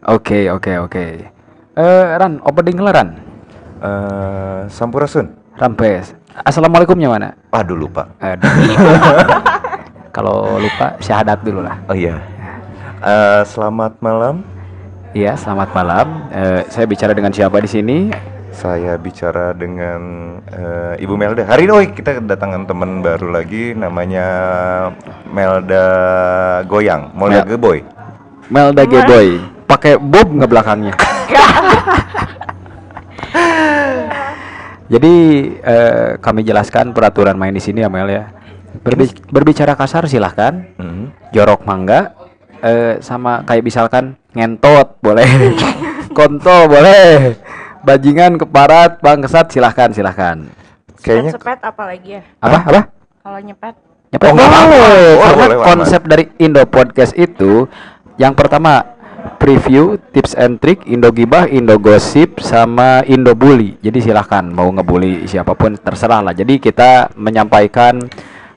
Oke, oke, oke. Eh, Ran, opening lah Ran. Eh, Sampurasun. Rampes. Assalamualaikumnya mana? Aduh lupa. Aduh. Kalau lupa syahadat dulu lah. Oh iya. Eh, selamat malam. Iya, selamat malam. Eh, saya bicara dengan siapa di sini? Saya bicara dengan eh, Ibu Melda. Hari ini oh, kita kedatangan teman baru lagi namanya Melda Goyang, Melda Mel- Geboy. Melda Geboy. Pakai bob nggak belakangnya? Jadi eh, kami jelaskan peraturan main di sini ya Mel ya. Berbi- berbicara kasar silahkan. Hmm. jorok mangga eh, sama kayak misalkan ngentot boleh kontol boleh bajingan keparat bangsat silahkan silahkan Kayaknya sepet apa lagi ya? apa apa Kalau nyepet nyepet Oh, nggak apa-apa. boleh. Oh, karena boleh, konsep dari Indo Podcast itu yang pertama preview tips and trick Indo Gibah Indo Gosip sama Indo Bully jadi silahkan mau ngebully siapa pun terserah lah jadi kita menyampaikan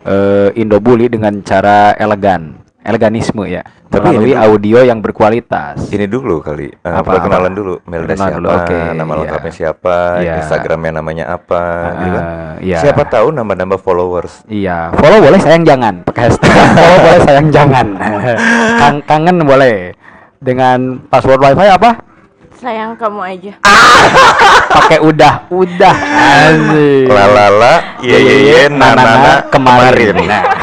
eh, Indo Bully dengan cara elegan eleganisme ya Tapi melalui ini audio yang berkualitas ini dulu kali. Eh, Apa, perkenalan apa? dulu. Melda siapa? dulu, oke, nama iya. lengkapnya siapa? Iya. Instagramnya namanya apa? gitu kan? Eh, iya. Siapa tahu nambah-nambah followers. Iya, follow boleh sayang jangan. Pakai hashtag follow boleh sayang jangan. Kang kangen boleh. Dengan password wifi apa? sayang kamu aja. Pakai udah, udah. Asik. Lalala, ye ye ye, nanana, kemarin. Nah.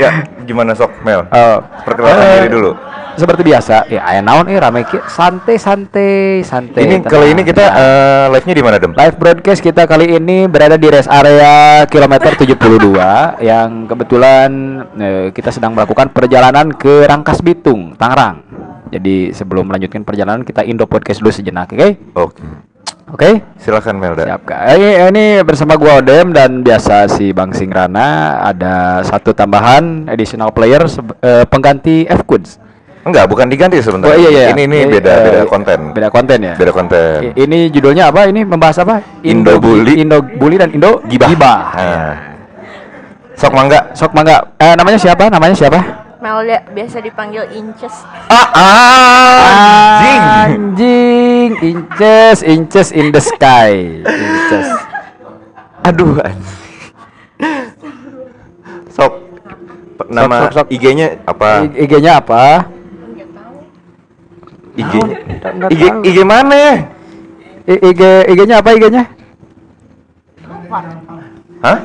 Ya, gimana sok Mel? Oh, Perkenalkan eh, diri dulu. Seperti biasa, ya aya naon eh rame ki santai santai santai. Ini tenang. kali ini kita Nah. eh, live-nya di mana, Dem? Live broadcast kita kali ini berada di rest area kilometer 72 yang kebetulan eh, kita sedang melakukan perjalanan ke Rangkas Bitung, Tangerang. Jadi sebelum melanjutkan perjalanan kita Indo podcast dulu sejenak, oke? Oke. Oke? Silakan Melda. Siap Kak. Eh, ini bersama gua Odem dan biasa si Bang Singrana ada satu tambahan additional player eh, pengganti F Goods. Enggak, bukan diganti sebenarnya. Oh iya iya. Ini ini Eh, beda eh, beda konten. Beda konten ya. Beda konten. I- Ini judulnya apa? Ini membahas apa? Indo Bully. Indo Bully dan Indo Gibah. Gibah. Nah. Sok mangga. Sok mangga. Eh namanya siapa? Namanya siapa? Melda biasa dipanggil Inces. Ah, anjing. Anjing. Inches, inches in the sky. Inches. Aduh. anjing. Sok. Nama sok, sok. IG-nya apa? IG-nya apa? IG nggak IG tahu. IG mana ya? IG IG-nya apa IG-nya? Hah?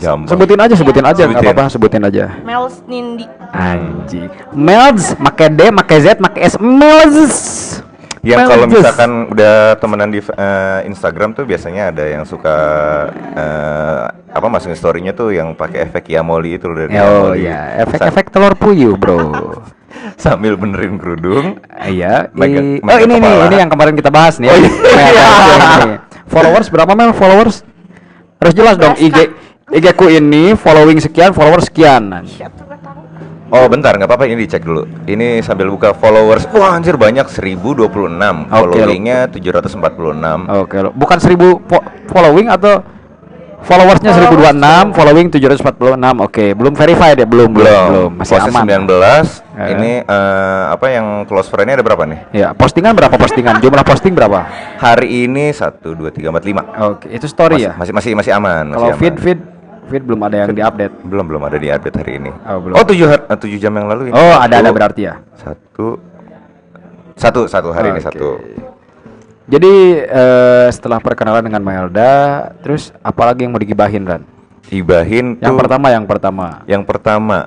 Jam. Sebutin aja, sebutin aja, nggak Sebutin. apa-apa, sebutin aja. Mels Nindi. Anjing. Melds, make D, make Z, make S, Melds. Yang kalau misalkan udah temenan di eh, Instagram tuh biasanya ada yang suka eh, apa masukin story-nya tuh yang pakai efek Yamoli itu loh dari Oh Yamoli. iya, efek-efek telur puyuh, bro. Sa- sambil benerin kerudung. Iya. Megang- i- oh ini nih, ini yang kemarin kita bahas nih. ya. Oh, iya. Ini. Followers berapa mel? Followers? Harus jelas dong. IG IG ku ini following sekian, followers sekian. Oh bentar nggak apa-apa ini dicek dulu. Ini sambil buka followers. Wah anjir banyak 1026. Followingnya 746. Oke, lo. bukan 1000 fo- following atau followersnya 1026, following 746. Oke, belum verified ya? Belum, belum, Belum. Masih Postnya aman. 19. Eh. Ini eh, apa yang close friend-nya ada berapa nih? Ya, postingan berapa postingan? Jumlah posting berapa? Hari ini 1 2 3 4 5. Oke, itu story ya. Masih masih masih aman, masih Kalau feed feed feed belum ada yang diupdate. belum belum ada di update hari ini. Oh, belum. Oh, 7 har- eh, 7 jam yang lalu ini. Oh, ada ada Satu- berarti ya. Satu satu satu hari ini Oke. satu. Jadi eh, setelah perkenalan dengan Melda, terus apalagi yang mau digibahin Ran? Ibahin Yang tuh- pertama, yang pertama. Yang pertama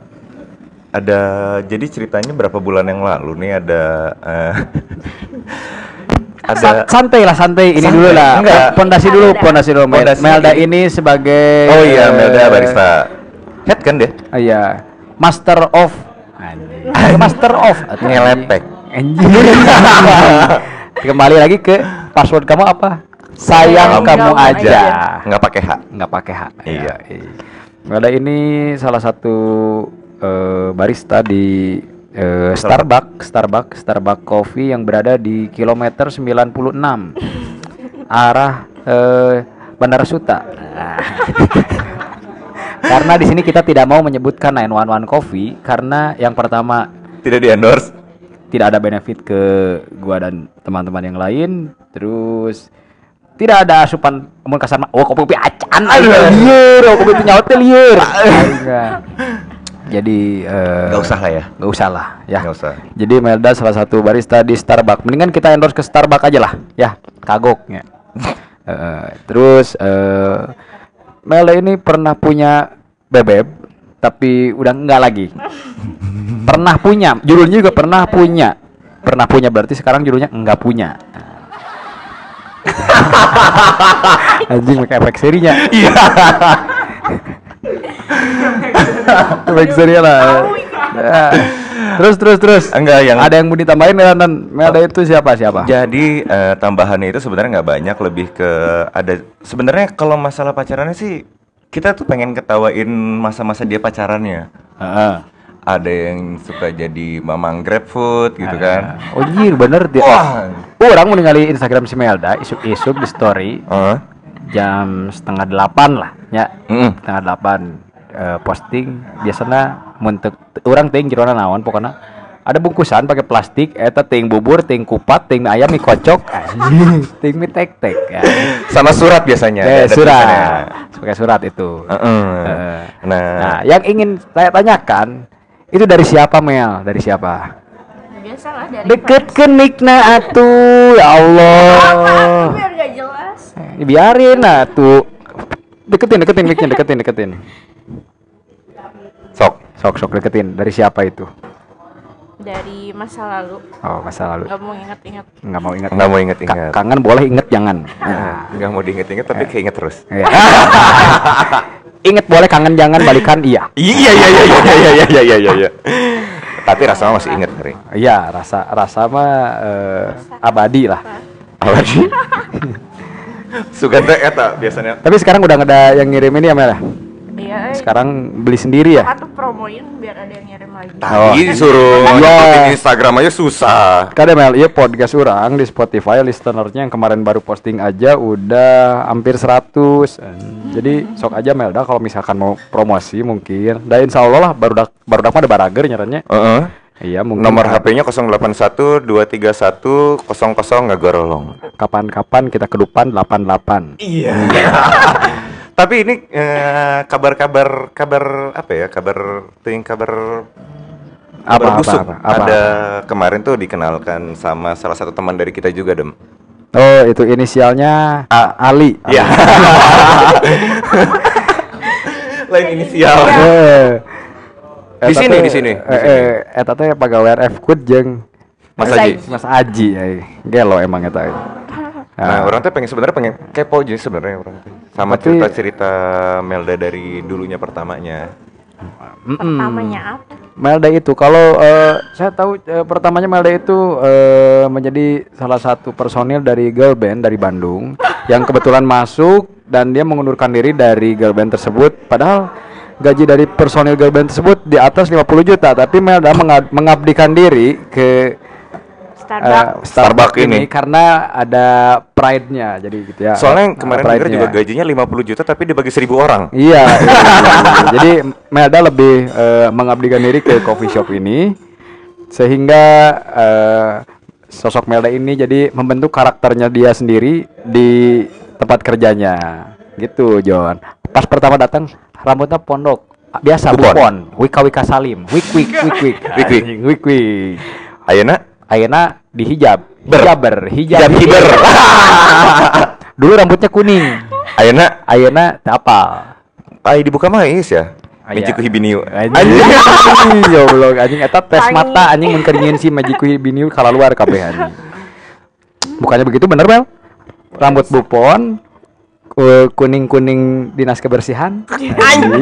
ada jadi ceritanya berapa bulan yang lalu nih ada eh, ada Sa- santai lah santai ini Santai, dulu lah enggak. pondasi dulu Melda. pondasi dulu Mel- Pondasi Melda ini- ini sebagai Oh iya Melda eh, barista head kan deh ah, iya master of Anjing. master of Ngelepek. kembali lagi ke password kamu apa sayang kamu kamu aja aja. nggak pakai H nggak pakai H Iya. iya. Melda ini salah satu eh, barista di eh, Starbucks, Starbucks, Starbucks Coffee yang berada di kilometer 96 arah eh, Bandara Suta. karena di sini kita tidak mau menyebutkan 911 Coffee karena yang pertama Tidak di endorse. tidak ada benefit ke gua dan teman-teman yang lain terus tidak ada asupan mun kasar mah oh kopi acan lieur oh kopi nyawa teh lieur Enggak. Jadi eh, Nggak usah lah ya. nggak usah lah ya. Nggak usah. jadi Melda salah satu barista di Starbucks. Mendingan kita endorse ke Starbucks aja lah ya. Kagok ya. Eh, terus eh Melda ini pernah punya bebek tapi udah enggak lagi. Pernah punya judulnya juga pernah punya. Pernah punya berarti sekarang judulnya enggak punya. Anjing pakai efek serinya. iya efek serinya lah Ya. terus terus terus Enggak, yang- ada yang mau ditambahin ya dan Melda itu siapa siapa Jadi eh, tambahannya itu sebenarnya nggak banyak, lebih ke ada sebenarnya kalau masalah pacarannya sih kita tuh pengen ketawain masa-masa dia pacarannya. Heeh. Ada yang suka jadi mamang grab food gitu kan. Oh jir bener dia. Wah. Orang mau ningali Instagram si Melda isuk-isuk di story Heeh. jam setengah delapan lah ya Mm-mm. setengah delapan eh, posting biasanya untuk orang ting jerona naon pokoknya ada bungkusan pakai plastik eta ting bubur ting kupat ting ayam mie kocok anjing, ting mie tek tek ya. Sama surat biasanya. Eh, ada surat pakai surat itu Heeh. Eh. Nah, nah yang ingin saya tanyakan itu dari siapa Mel dari siapa Biasalah dari deketkeun mikna atuh ya Allah Apa? Biar gak jelas. Eh, biarin atuh deketin deketin micnya deketin deketin sok. sok sok deketin dari siapa itu Dari masa lalu. oh masa lalu Gak mau ingat-ingat. nggak mau ingat Nggak mau inget-inget. Ka- kangen boleh inget jangan Nah, nggak mau diinget-inget tapi keinget terus. Iya. inget boleh kangen jangan balikan iya Iya iya iya iya iya iya iya iya iya. Tapi rasanya masih inget Ri. iya rasa rasa mah eh, abadi lah Apa sih? Sugan teh eta biasanya. tapi sekarang udah nggak ada yang ngirim ini ya Mel ya? Iya. eh. sekarang beli sendiri ya Atau promoin biar ada yang ngirim lagi. Tadi disuruh Iya. Instagram aja susah. Kada Mel, iya podcast orang di Spotify listenernya yang kemarin baru posting aja udah hampir 100 Jadi sok aja Melda kalau misalkan mau promosi mungkin Dan insya Allah lah baru dak baru dak ada barager nyarannya Heeh. Iya mungkin Nomor HP-nya 081 231 00 ngagorolong. Kapan-kapan kita kedupan 88 Iya. Tapi ini eh, kabar-kabar kabar apa ya? Kabar ting kabar Apa, kabar apa, busuk. apa, apa? Ada kemarin tuh dikenalkan sama salah satu teman dari kita juga, Dem. Oh itu inisialnya A- Ali Iya. Lain inisial. Eh, Di eta sini, di sini, di Eh, eh, teh pegawai RF Kut jeung Mas Aji. Aji. Mas Aji ya. Gelo emang eta. Nah, Ah. orang tuh pengen sebenarnya pengen kepo aja sebenarnya orang tuh. Sama Tapi- cerita-cerita Melda dari dulunya pertamanya. Pertamanya apa? Melda itu kalau eh, saya tahu eh, pertamanya Melda itu eh, menjadi salah satu personil dari girl band dari Bandung yang kebetulan masuk dan dia mengundurkan diri dari girl band tersebut padahal gaji dari personil girl band tersebut di atas 50 juta tapi Melda menga- mengabdikan diri ke Starbucks. eh, Starbucks ini. karena ada pride-nya jadi gitu ya. Soalnya yang kemarin pride-nya. denger juga gajinya 50 juta tapi dibagi 1000 orang. Iya. iya. Jadi Melda lebih eh, mengabdikan diri ke coffee shop ini sehingga eh, sosok Melda ini jadi membentuk karakternya dia sendiri di tempat kerjanya. Gitu, John. Pas pertama datang rambutnya pondok. Biasa Bupon. bupon, wika wika salim, wik wik wik wik, Wik, wik. Wik wik. Ayeuna Ayeuna dihijab, Ber. hijaber, hijab, Hijab hiber. Dulu rambutnya kuning, Ayeuna ayeuna teu apal. ai dibuka mah is ya. Mijiku hibiniu. Anjing. Ya Allah, anjing eta tes mata anjing nyieun si Majiku Biniu kala luar kabeh anjing. Bukannya begitu bener, Bel? Rambut bupon kuning-kuning dinas kebersihan. Anjing.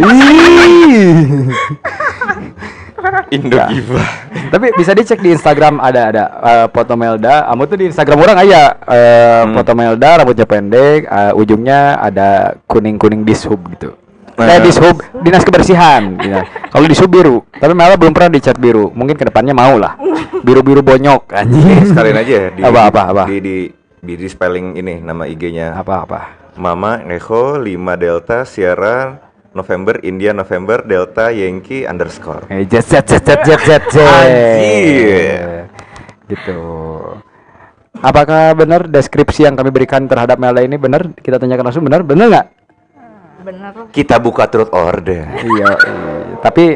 Indo Ya. Giva. Tapi bisa dicek di Instagram ada ada eh, foto Melda. Kamu tuh di Instagram orang aya eh, Hmm. foto Melda rambutnya pendek, eh, ujungnya ada kuning-kuning dishub gitu. Nah. Eh dishub dinas kebersihan. Iya. Kalau dishub biru, tapi Melda belum pernah dicat biru. Mungkin ke depannya mau lah. Biru-biru bonyok anjing. Sekalian aja ya di Apa, apa, apa? di di di, di spelling ini nama IG-nya. Apa apa? Mama Echo 5 Delta Sierra November India November Delta Yankee underscore. Eh, jet jet jet jet jet jet. Anjir. Gitu. Apakah benar deskripsi yang kami berikan terhadap Melda ini benar? Kita tanyakan langsung benar, benar nggak? Bener. Kita buka truth order. iya, iya. Tapi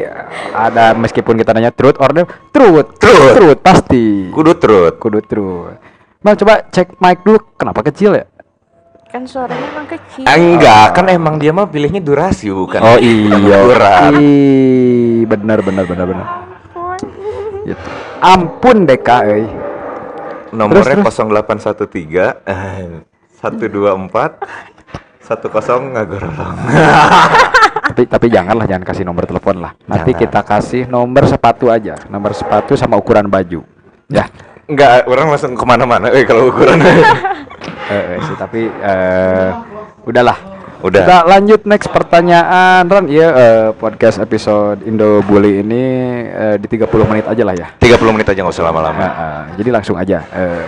ada meskipun kita nanya truth order, truth, Truth. truth pasti. Kudu truth. Kudu truth. Mal coba cek mic dulu, kenapa kecil ya? Kan suaranya emang kecil. Enggak, kan emang dia mah pilihnya durasi bukan. Oh iya, Ukuran. Ih, benar benar benar benar. Gitu. Ampun Deka, euy. Nomornya Terus, 0813 eh, 124 10 ngagorolong. tapi tapi janganlah jangan kasih nomor telepon lah. Nanti Jangan. kita kasih nomor sepatu aja, nomor sepatu sama ukuran baju. Ya. Enggak, orang langsung ke mana-mana. Eh kalau ukuran. Eh, eh, sih tapi eh udahlah. Udah. Kita lanjut next pertanyaan Ran. Iya eh, podcast episode Indo Bully ini eh, di 30 menit aja lah ya. 30 menit aja nggak usah lama-lama. Nah, eh, jadi langsung aja. Eh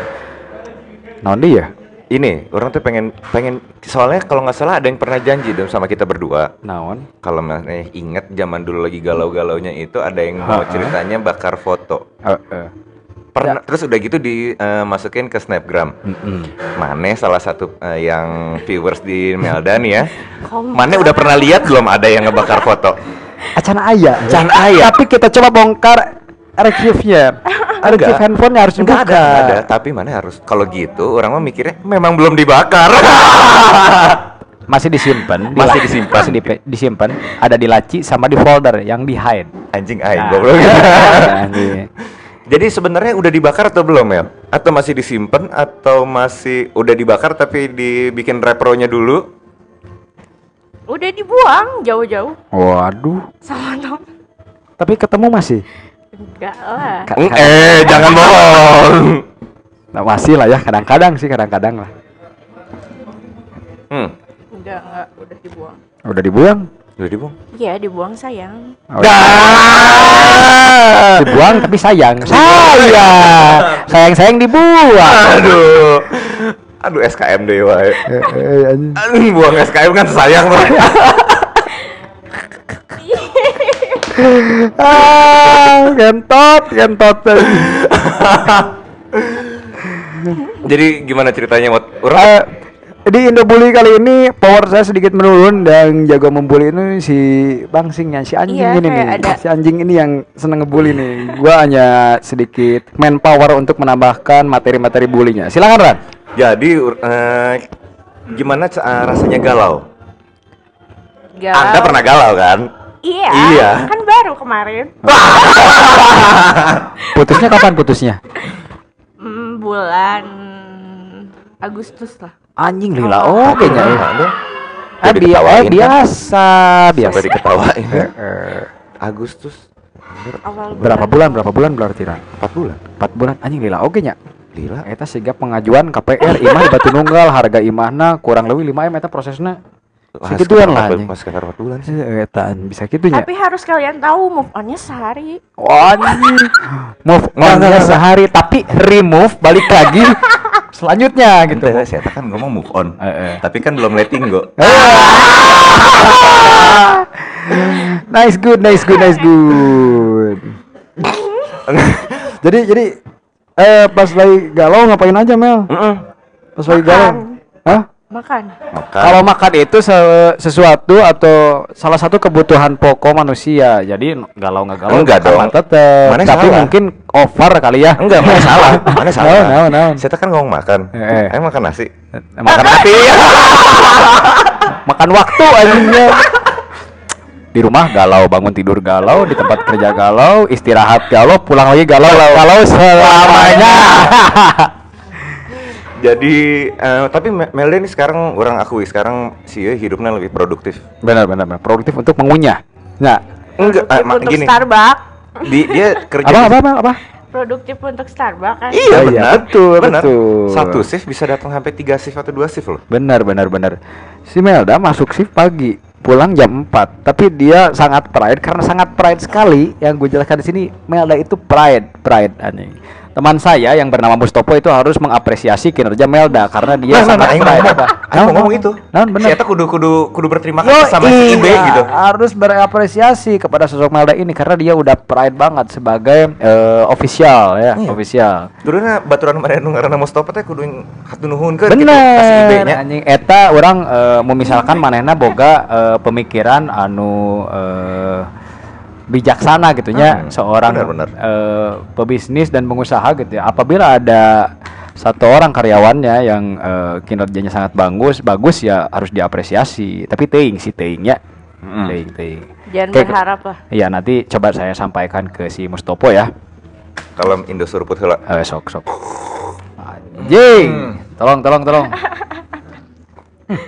naon deui ya? Ini orang tuh pengen pengen soalnya kalau nggak salah ada yang pernah janji dong sama kita berdua. Naon? Kalau masih inget zaman dulu lagi galau-galaunya itu ada yang mau ceritanya bakar foto. Eh, eh. Pernah terus udah gitu dimasukin ke snapgram. Mm-mm. Mane salah satu eh, yang viewers di Meldan ya. Mane udah pernah lihat belum ada yang ngebakar foto? Acan aya. Can aya. Tapi kita coba bongkar archive-nya. Archive handphone harus Enggak ada, enggak ada. Tapi mana harus kalau gitu orang mah mikirnya memang belum dibakar. Masih disimpan, di Masih disimpan. masih dipe- disimpan, ada di laci sama di folder yang di hide. Anjing aing Nah. goblok. Jadi sebenarnya udah dibakar atau belum ya? Atau masih disimpan atau masih udah dibakar tapi dibikin repronya dulu? Udah dibuang jauh-jauh Waduh, sama temen. tapi ketemu masih. Enggak lah. Mm, ka- eh, jangan bohong. Nah, masih lah ya, kadang-kadang sih, kadang-kadang lah. Hmm, Enggak, enggak, udah dibuang. Udah dibuang? Udah dibuang. Iya, dibuang sayang. Oh, dibuang tapi sayang. Sayang. Sayang-sayang dibuang. Aduh. Aduh SKM deh wae. Eh, eh. Aduh, buang SKM kan sayang loh. ah, kentot, kentot. Jadi gimana ceritanya Mot? Orang Eh, di Indobully kali ini power saya sedikit menurun dan jago membuli ini si bangsingnya si anjing Iya, ini nih ada- si anjing ini yang seneng ngebully nih gua hanya sedikit manpower untuk menambahkan materi-materi bulinya silakan Ran jadi eh, gimana eh, rasanya galau? Galau. Anda pernah galau kan? Iya. Iya. Kan baru kemarin. putusnya kapan putusnya Hmm, bulan Agustus lah. Anjing lila oh kayaknya ya. Eh, Jadi bi- eh, diketawain kan? biasa biasa Sampai diketawain. Eh, eh. Agustus Awal berapa bulan berapa bulan berarti Ran 4 bulan. 4 bulan anjing lila oke nya Lila. Eta sigap pengajuan KPR imah di Batu Nunggal harga imahna kurang lebih 5 m eta prosesnya segituan lah anjing. Pas sekitar 4 bulan sih. Eh, Eta bisa gitunya. Tapi harus kalian tahu move on-nya sehari. Wah, anjing. Move on-nya sehari tapi remove balik lagi selanjutnya gitu. Gitu. Saya kan ngomong move on. Eh, eh. Tapi kan belum letting go. nice good, nice good, nice good. jadi jadi eh pas lagi galau ngapain aja Mel? Heeh. Pas lagi galau. Hah? Makan. Makan. Kalau makan itu se- sesuatu atau salah satu kebutuhan pokok manusia. Jadi galau nggak galau Enggak makan dong. Mana Tapi salah? mungkin over kali ya. Enggak, mana salah? Mana salah? Naon, naon, naon. Saya kan ngomong makan. Eh, eh. Makan nasi. Makan hati. makan waktu anjingnya. Di rumah galau, bangun tidur galau, di tempat kerja galau, istirahat galau, pulang lagi galau, galau selamanya. Jadi eh, tapi Me- Melda ini sekarang orang akui sekarang sih hidupnya lebih produktif. benar, benar, benar. Produktif untuk mengunyah. Nah, Enggak, ma- untuk gini. Starbucks. Di, dia kerja apa, apa, apa, apa? Produktif untuk Starbucks kan. Iya Oh, iya, benar, betul, benar. betul. Satu shift bisa datang sampai tiga shift atau dua shift loh. Benar, benar, benar. Si Melda masuk shift pagi, pulang jam 4. Tapi dia sangat pride karena sangat pride sekali. Yang gue jelaskan di sini, Melda itu pride, pride anjing. Teman saya yang bernama Mustopo itu harus mengapresiasi kinerja Melda karena dia Nah, nah, sangat nah, aing pride. ngomong, itu. Nah, benar. Eta kudu kudu kudu berterima Yo, kasih sama si Ibe iya, gitu. Harus berapresiasi kepada sosok Melda ini karena dia udah pride banget sebagai eh, official ya, Iya. official. Kuduna baturan mana nu ngaranna Mustofa teh kudu yang hatu nuhunkeun gitu ka si Ibe Bener, nya. anjing eta orang eh, memisalkan manehna boga eh, pemikiran anu eh, bijaksana gitu nya Hmm, seorang benar, benar. eh, pebisnis dan pengusaha gitu ya. Apabila ada satu orang karyawannya yang eh, kinerjanya sangat bagus, bagus ya harus diapresiasi. Tapi teing sih teingnya. Mm. Teing, teing. Jangan Kayak- berharap lah. Iya, nanti coba saya sampaikan ke si Mustopo ya. Kalau Indo suruput heula. Eh, sok sok. Anjing. Tolong tolong tolong. Hmm.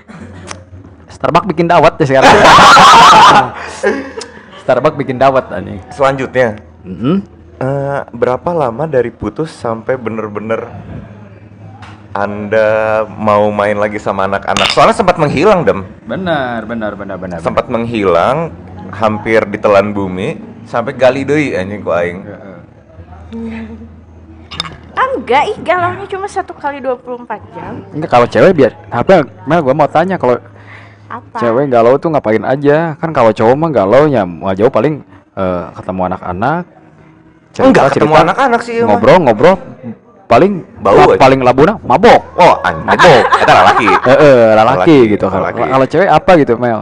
Starbucks bikin dawet ya sekarang. Starbucks bikin dawet anjing. Selanjutnya, Mhm. eh, berapa lama dari putus sampai bener-bener anda mau main lagi sama anak-anak? Soalnya sempat menghilang, Dem. Benar, benar, benar, benar. Sempat menghilang, hampir ditelan bumi, sampai gali deui anjing ku aing. Ah, enggak, ih galaunya cuma satu kali 24 jam. Enggak kalau cewek biar apa Mel gua mau tanya kalau Apa? cewek galau tuh ngapain aja? Kan kalau cowok mah galau nya mau jauh paling eh, ketemu anak-anak. cerita- Enggak ketemu anak-anak sih. emang. Ngobrol, ngobrol paling Bau la- aja. paling labuna mabok. Oh, anjing. Eta lalaki. Heeh, lalaki Laki, gitu kan. laki. Kalau cewek apa gitu, Mel?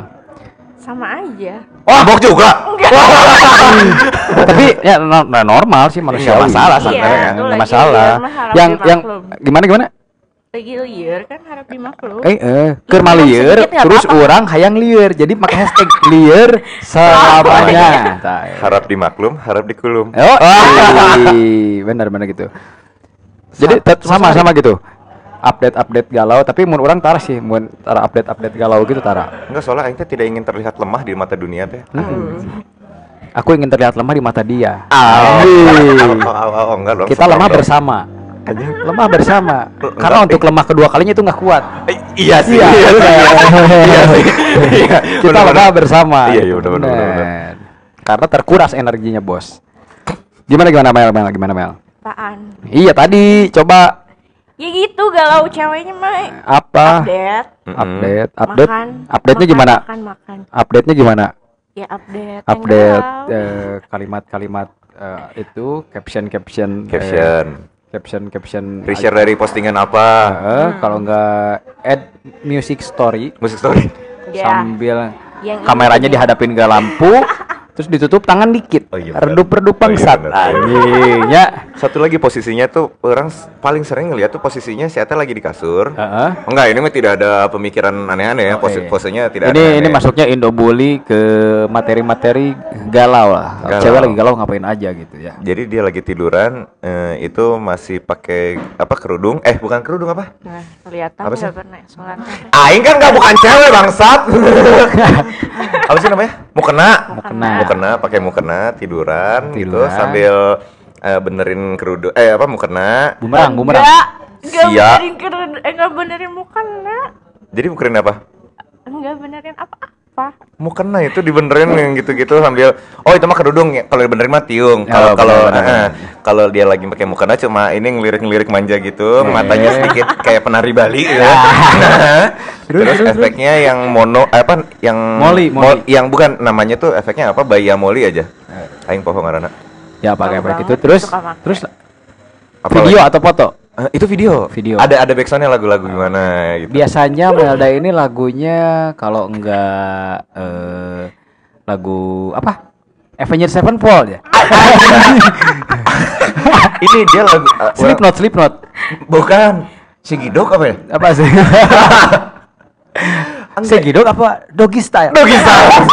Sama aja. Oh, mabok juga. Tapi ya no- no- normal sih manusia Iya, masalah iya. sebenarnya Iya, itu masalah. Yang yang gimana gimana? Lagi liar kan harap dimaklum. Eh, eh, keur Iya, mah sedikit nggak terus apa-apa. orang hayang lieur. Jadi pakai hashtag lieur selamanya. Tah, Harap dimaklum, harap dikulum. Oh, iya, benar benar gitu. Jadi tet- sama sama gitu. Update-update galau, tapi mun orang tara sih, mun tara update-update galau gitu tara. Enggak, soalnya aing teh tidak ingin terlihat lemah di mata dunia teh. Aku ingin terlihat lemah di mata dia. Oh, Amin. oh, oh, oh, oh, enggak dong. Kita lemah Dong. Bersama. Lemah bersama. Karena untuk lemah kedua kalinya itu nggak kuat. Eh, iya sih. Iya, Iya. Iya sih. Iya, Kita lemah bersama. Iya, iya, benar, benar. Karena terkuras energinya, Bos. Gimana gimana Mel? Mel gimana Mel? Apaan? Iya tadi coba Ya gitu galau ceweknya mah apa? update. Update, update, Makan. update-nya makan, gimana? Makan, makan. Update-nya gimana? Ya update. Update eh, kalimat-kalimat eh, itu caption caption eh, Caption. Caption caption Reshare dari postingan apa? Eh, kalau nggak add music story Musik story. Ya. sambil Yang kameranya dihadapin ke lampu terus ditutup tangan dikit Oh iya, Oh iya, bangsat benar. anjing ya Satu lagi posisinya tuh orang paling sering ngeliat tuh posisinya si Ata lagi di kasur. Heeh. Enggak, ini mah tidak ada pemikiran aneh-aneh ya. Oh, Pose iya. posenya tidak ini ada. ini masuknya Indobully ke materi-materi galau lah Galau. cewek lagi galau ngapain aja gitu ya Jadi dia lagi tiduran eh, itu masih pakai apa kerudung? Eh, bukan kerudung apa? Nah, kelihatan Apa sih? nggak pernah sholat. Aing kan nggak bukan cewek bangsat. apa sih namanya? Mukena. Mukena. Mukena pakai mukena tiduran, gitu Tiduran. sambil eh, benerin kerudung. Eh apa mukena? bumerang bumerang Enggak. Enggak Sia. benerin kerudung. Eh, enggak benerin mukena. Jadi benerin apa? Enggak benerin apa-apa. Mukena itu dibenerin yang gitu-gitu sambil oh itu mah kerudung ya. Kalau dibenerin mah tiung. Oh, Kalau kalau benar, benar, eh, kalau dia lagi pakai mukena cuma ini ngelirik-ngelirik manja gitu, matanya sedikit kayak penari Bali gitu. Terus, efeknya yang mono eh, apa yang Moli, mol- moli. yang bukan namanya tuh efeknya apa? Baya moli aja. Aing poho ngaranna. ya pakai gitu banget, terus terus Apa video lagi? atau foto Eh, itu video. Video. Ada ada backsoundnya lagu-lagu gimana gitu. biasanya Melda ini lagunya kalau enggak eh, lagu apa Avenged Sevenfold ya Ini dia lagu uh, Slipknot Slipknot Bukan. Sigidok apa ya? apa sih Segidok apa Doggy Style Doggy style.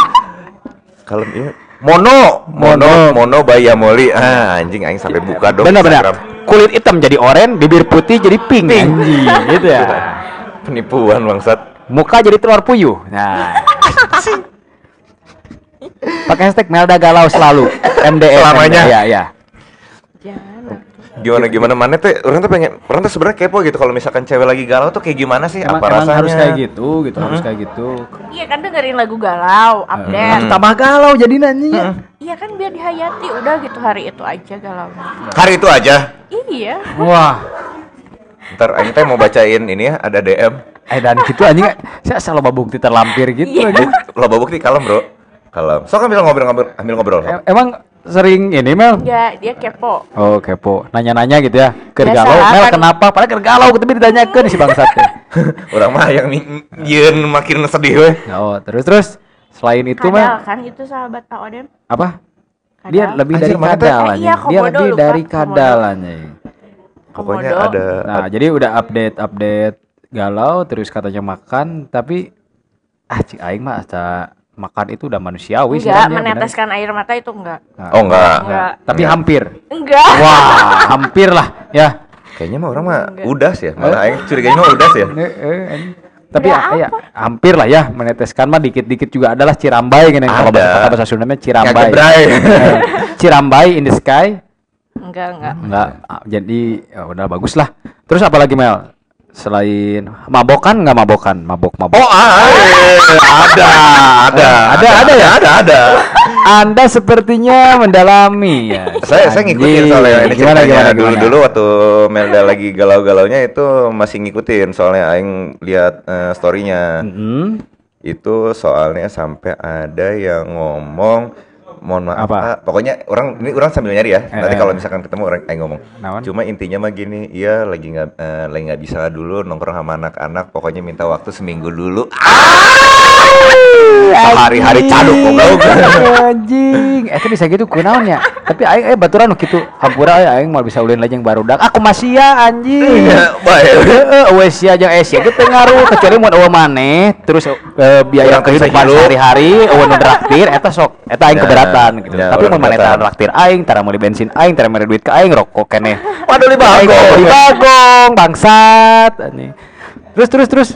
Kalau iya Mono, mono, mono, baya moli. Ah, anjing aing sampai buka dong. benar benar kulit hitam jadi oranye bibir putih jadi pink, Pink. anjing gitu ya Penipuan bangsat. muka jadi telur puyuh nah pakai hashtag Melda Galau selalu MDS Selamanya. ya ya Jangan. Gimana gimana mana tuh orang tuh pengen orang tuh sebenarnya kepo gitu kalau misalkan cewek lagi galau tuh kayak gimana sih? Emang, apa emang rasanya? harus kayak gitu, gitu harus kayak gitu. Iya kan dengerin lagu galau, update. Tambah galau jadi nanya. Iya kan biar dihayati udah gitu hari itu aja galau. Hari itu aja. Iya. Wah, Ntar Aing teh mau bacain ini ya, ada DM. eh dan gitu anjing saya selalu bukti terlampir gitu Iya. anjing. Lo bukti kalem bro. Kalem. So ambil ngobrol-ngobrol, ambil ngobrol. Em- Emang sering ini Mel? Enggak, dia kepo. Oh kepo, nanya-nanya gitu ya. Ker Biasa, galau, Mel kan- kenapa? Padahal ker galau, tapi ditanyakan si bangsat teh. Orang mah yang mi- yeun makin sedih weh. Oh terus terus selain itu Kadal Mel kan itu sahabat Pak Odem. apa? Kadal. Dia lebih Anjir, dari mana teh? kadal Eh, iya, Dia lebih lupa, dari komodo. kadal anjing. Pokoknya ada Nah, jadi udah update-update galau terus katanya makan tapi ah cik aing mah asa makan itu udah manusiawi sih Enggak, kan, ya, bener. meneteskan air mata itu enggak. Nah, Oh enggak. Enggak. Tapi hampir. Enggak. Wah, hampir lah ya. Kayaknya mah orang mah Enggak. udas ya. Malah aing curiganya mah ya. Eh, eh, anjing. Tapi Enggak ya, ya, hampir lah ya meneteskan mah dikit-dikit juga adalah cirambai kan yang kalau bahasa kata bahasa Sundanya cirambai. Kayak gebrai. Eh, cirambai in the sky. Enggak, enggak. Enggak, ah, jadi ya udah bagus lah. Terus apa lagi Mel? Selain mabokan nggak mabokan? Mabok mabok. Oh, ah, eh, ada, ada, Ada, ada ya? ada, ada. Anda sepertinya mendalami ya. Saya saya ngikutin soalnya ini gimana gimana dulu dulu waktu Melda lagi galau-galaunya itu masih ngikutin soalnya aing lihat eh, storynya. Mm-mm. Itu soalnya sampai ada yang ngomong mohon maaf Apa? ah, pokoknya orang ini orang sambil nyari ya Eh, nanti eh. kalau misalkan ketemu orang aing ngomong Naon? cuma intinya mah gini iya lagi nggak eh, lagi nggak bisa dulu nongkrong sama anak-anak pokoknya minta waktu seminggu dulu hari-hari caduk kok Anjing, eh bisa gitu kunaon ya. Tapi aing eh baturan gitu. Hampura aya aing mau bisa ulin lagi yang baru dak. Aku masih ya anjing. Iya, wes ya jeung es ya teu ngaruh kecuali mun eueuh maneh terus eh, biaya kehidupan sehari-hari eueuh nu traktir eta sok eta aing Ya, keberatan gitu. ya, Tapi mun maneh keberatan. tara traktir aing, tara meuli bensin aing, tara meuli duit ke aing rokok keneh. Waduh li Aing bagong. di bagong bangsat anjing. Terus terus terus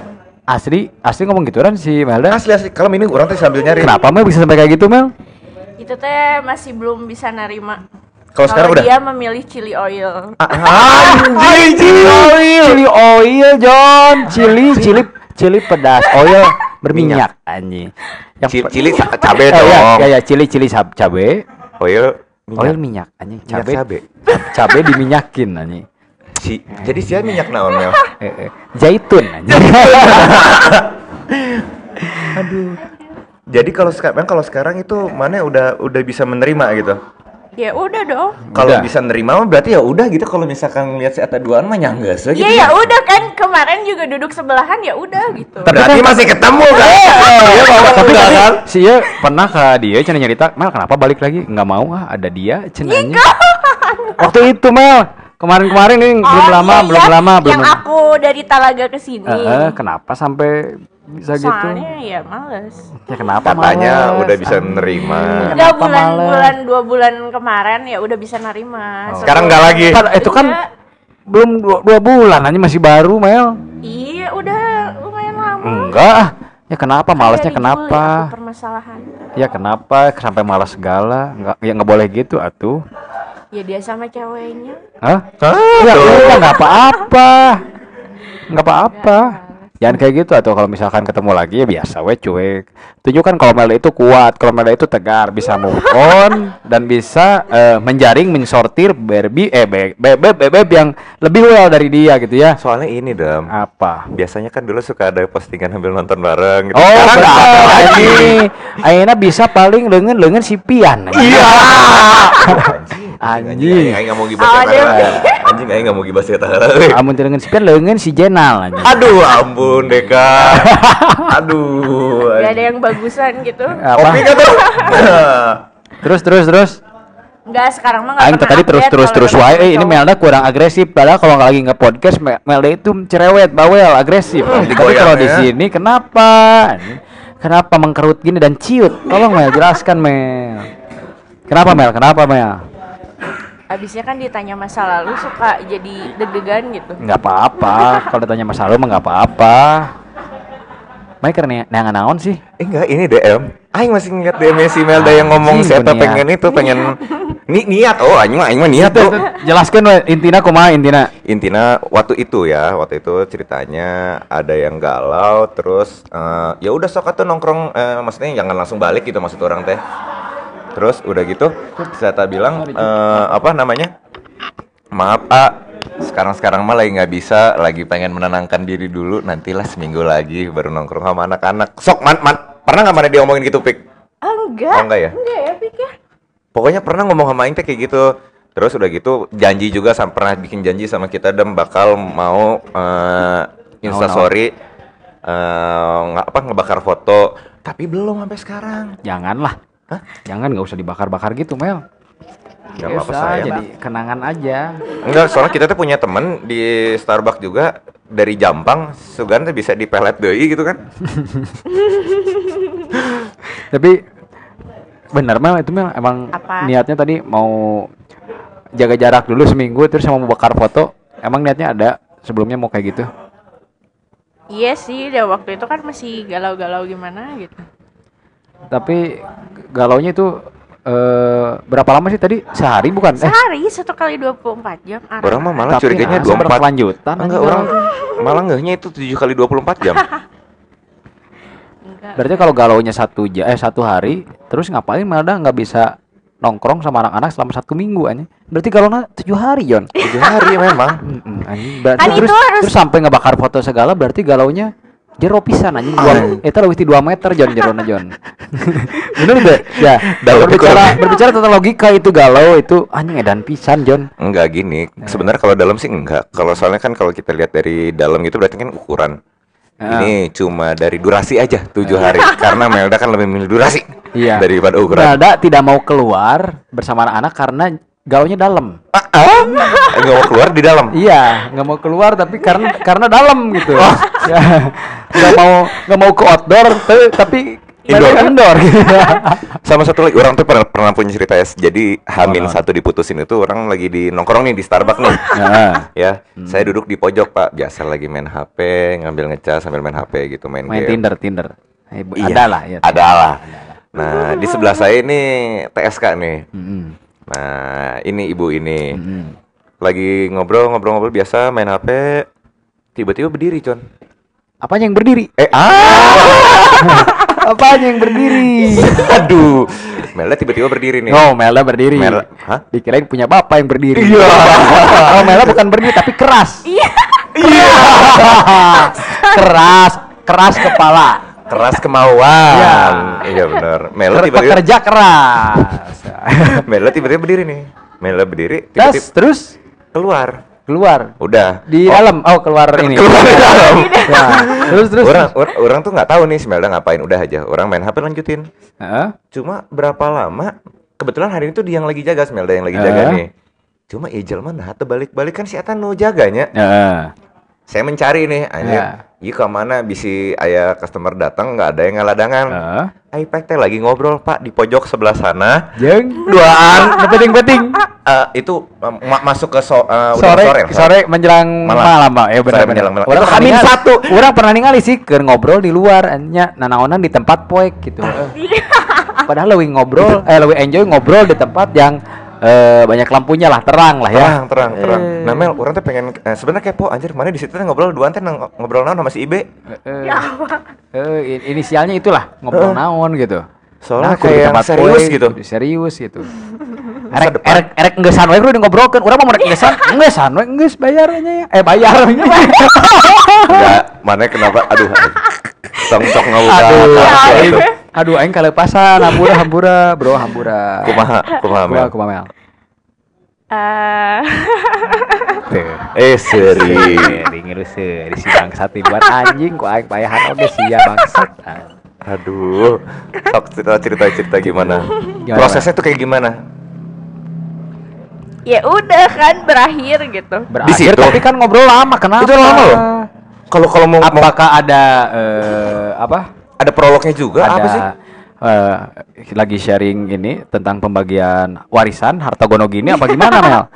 asli asli ngomong gitu kan si Melda. asli asli kalau ini orang tuh sambil nyari Kenapa Mel bisa sampai kayak gitu Mel? Itu teh masih belum bisa nerima. Kalau sekarang udah? dia memilih chili oil. anjing Chili oil, chili oil, John, chili, chili, chili pedas, oil berminyak, anjing. Yang cili cabe Eh, ya, dong. Ya, ya, chili, chili sab- cabe, oil minyak oil minyak, anjing. Cabe. cabe diminyakin, anjing. Si jadi sih minyak naon Mel? Eh, eh, Zaitun, anjing. jadi kalau sekarang kalau sekarang itu mana udah udah bisa menerima gitu? Ya udah dong. kalau bisa nerima mah berarti ya udah gitu. Kalau misalkan lihat si Ata duaan mah nyanggas gitu Iya ya. udah kan. Kemarin juga duduk sebelahan ya udah gitu. berarti masih ketemu kan? Iya mau Tapi kan? si Iya pernah ke dia cina nyerita, Mel kenapa balik lagi? Nggak mau ah, ada dia anjing. Waktu itu Mel, kemarin-kemarin ini belum Oh, lama, iya, belum iya. lama, belum Yang lama. aku dari Talaga ke sini. Eh, eh, kenapa sampai bisa gitu? Soalnya ya males. Ya kenapa katanya males? udah bisa menerima Kenapa Enggak bulan-bulan dua bulan kemarin ya udah bisa nerima. Oh. sekarang nggak lagi Kan, itu kan Iya. belum dua, dua bulan aja masih baru Mel. Iya udah lumayan lama. Enggak. ah. Ya kenapa dibully kenapa? aku permasalahan. Ya kenapa sampai malas segala? Enggak ya nggak boleh gitu atuh. Ya dia sama ceweknya. Hah? Hah, Ya udah nggak apa-apa. Nggak apa-apa. Jangan kayak gitu atau kalau misalkan ketemu lagi ya biasa we cuek. Tunjukkan kalau Melda itu kuat, kalau Melda itu tegar, bisa move on dan bisa eh, menjaring, mensortir Barbie eh bebek bebek bebek yang lebih well dari dia gitu ya. soalnya ini dam Apa? biasanya kan dulu suka ada postingan sambil nonton bareng gitu Oh, sekarang nggak ada lagi ini. Ayeuna bisa paling lengan lengan si Pian. iya Anjing. anjing aing nggak mau gibah Oh, cerita dia- heula. anjing aing nggak mau gibah cerita heula, euy. Amun teu si Pian lengan si Jenal anjing. aduh ampun Deka aduh Gak ada yang bagusan gitu. Apa? kopi tuh Terus terus terus. Enggak sekarang mah enggak Aing tadi terus terus terus wae eh, ini Melda kurang agresif padahal kalau nggak lagi nge podcast Me- Melda itu cerewet bawel agresif Hmm, tapi kalau di ya. sini kenapa kenapa mengkerut gini dan ciut tolong Mel jelaskan Mel kenapa Mel kenapa Mel Abisnya kan ditanya masa lalu suka jadi deg-degan gitu. nggak apa-apa kalau ditanya masa lalu mah nggak apa-apa Mereka nih neangan naon sih? Eh enggak, ini DM. Aing masih ngeliat DM si Melda yang ngomong Anjing, saya berniat. pengen itu, pengen ni niat. Oh, aing mah aing mah niat tuh. Jelaskan we intina kumaha intina. Intinya waktu itu ya, waktu itu ceritanya ada yang galau terus eh, ya udah sok atuh nongkrong eh, maksudnya jangan langsung balik gitu maksud orang teh. Terus udah gitu saya bilang eh, apa namanya? Maaf, A. Sekarang-sekarang mah lagi nggak bisa, lagi pengen menenangkan diri dulu. Nantilah seminggu lagi baru nongkrong sama anak-anak. Sok, man, man. Pernah nggak mana dia ngomongin gitu, Pik? Ah, enggak. Oh, enggak ya? Enggak ya, Pik ya. Pokoknya pernah ngomong sama Aing teh kayak gitu. Terus udah gitu janji juga sama pernah bikin janji sama kita dan bakal mau eh instastory eh nggak apa ngebakar foto. Tapi belum sampai sekarang. Janganlah. Hah? Jangan nggak usah dibakar-bakar gitu, Mel. Gak apa-apa saya. jadi kenangan aja. Enggak, soalnya kita tuh punya temen di Starbucks juga dari Jampang, Sugan tuh bisa dipelet deui gitu kan. Tapi bener Mel itu Mel emang Apa? niatnya tadi mau jaga jarak dulu seminggu terus mau bakar foto. Emang niatnya ada sebelumnya mau kayak gitu. Iya sih, dia waktu itu kan masih galau-galau gimana gitu. Tapi galaunya itu eh berapa lama sih tadi? Sehari bukan? Eh, Sehari satu kali 24 jam. arah. Orang mah malah Tapi curiganya langsung 24 berkelanjutan Enggak, orang malah ngehnya itu 7 kali 24 jam. Enggak. Berarti kalau galaunya satu ja eh satu hari, terus ngapain Melda nggak bisa nongkrong sama anak-anak selama satu minggu aja? Berarti galaunya tujuh hari, Jon. 7 hari memang. Berarti Kan terus, itu harus- terus sampai ngebakar foto segala berarti galaunya jero pisan anjing dua eta lebih ti 2 meter Jon jerona Jon. Bener deh. Ya, Dalam berbicara berbicara tentang logika itu galau itu anjing edan pisan Jon. Enggak gini. Sebenarnya kalau dalam sih enggak. Kalau soalnya kan kalau kita lihat dari dalam gitu berarti kan ukuran. Ah. Ini cuma dari durasi aja 7 hari. Karena Melda kan lebih milih durasi Iya. daripada ukuran. Melda tidak mau keluar bersama anak-anak karena galaunya dalam. Ah, ah. Nggak mau keluar di dalam. Iya, nggak mau keluar tapi karena karena dalam gitu. Oh. Ya, nggak mau nggak mau ke outdoor tapi, tapi Indoor. indoor. gitu. Sama satu lagi orang tuh pernah pernah punya cerita ya. Jadi Hamin Oh. satu diputusin itu orang lagi di nongkrong nih di Starbucks nih. Nah, ya, Hmm. saya duduk di pojok pak, biasa lagi main HP, ngambil ngecas sambil main HP gitu, main, main game. Tinder, Tinder. Eh, Iya, Ada lah ya. Ada lah. Nah, di sebelah saya ini TSK nih. Mm-mm, Nah, ini ibu ini mm-mm. lagi ngobrol-ngobrol-ngobrol biasa main HP, tiba-tiba berdiri, Con. Apanya yang berdiri? Eh, ah, Apanya yang berdiri? aduh, Melda tiba-tiba berdiri nih. Oh, Mela berdiri. Mela- Hah? Dikirain punya bapak yang berdiri. Iya. oh, Mela bukan berdiri tapi keras. Iya. keras, keras kepala. Keras kemauan. Iya. Iya benar. Melda Ker- tiba-tiba Pekerja keras. Melda tiba-tiba berdiri nih. Melda berdiri, Gas, tiba-tiba terus keluar. keluar Udah. di Oh, dalam. Oh, keluar ini. Keluar di dalam. Ya, terus terus. Orang, or- orang tuh nggak tahu nih si Melda ngapain. Udah aja. Orang main HP lanjutin. Heeh. Cuma berapa lama? Kebetulan hari itu dia yang lagi jaga, Smelda yang lagi Eh. jaga nih. Cuma Ijel mana tuh balik-balik kan si Eta nu jaganya. Heeh. Saya mencari nih, anjir. Ya. Iya ke mana bisi ayah customer datang nggak ada yang ngaladangan. Heeh. Aipek teh lagi ngobrol Pak di pojok sebelah sana. Jeng Duaan beting-beting. Eh, itu eh, ma- masuk ke so, eh, udah sore sore, sore, menjelang Malam. malam, Pak. Ya benar Sore menjelang malam. Orang Itu ningali- satu. Orang pernah ningali sih keur ngobrol di luar nya nanaonan di tempat poek gitu. Padahal lebih ngobrol eh lebih enjoy ngobrol di tempat yang eh, banyak lampunya lah, terang lah ya. Terang, terang, terang. Eh. Nah, Mel, orang tuh pengen eh, sebenarnya kepo anjir, mana di situ teh ngobrol duaan teh nang- ngobrol naon sama si Ibe. Eh, eh, in- inisialnya itulah ngobrol naon gitu. Soalnya kudu kayak yang serius poek, gitu. kudu Serius gitu. Erek erek erek ngeusan we kudu ngobrolkeun. Urang mah merek ngeusan, ngeusan we geus bayarnya ya. Eh bayar. Enggak, mana kenapa? Aduh. Tong sok ngabuka. Aduh, kartu aing, itu. Aduh, aing kalepasan, hambura, hambura, bro, hambura. Kumaha, kumaha, Mel. Kumaha, kumaha, Mel. Eh, Tuh. Eh, seri. Seri ngerus seri si bangsat buat anjing ku aing payahan oge sia bangsat. Aduh. Sok cerita cerita cerita gimana? Gimana? Prosesnya tuh kayak gimana? ya udah kan berakhir gitu. Berakhir situ? tapi kan ngobrol lama, kenapa? Itu lama loh. Kalau kalau mau, mau Apakah ada eh, apa? Ada prolognya juga ada apa sih? eh, lagi sharing ini tentang pembagian warisan harta gono gini apa gimana Mel?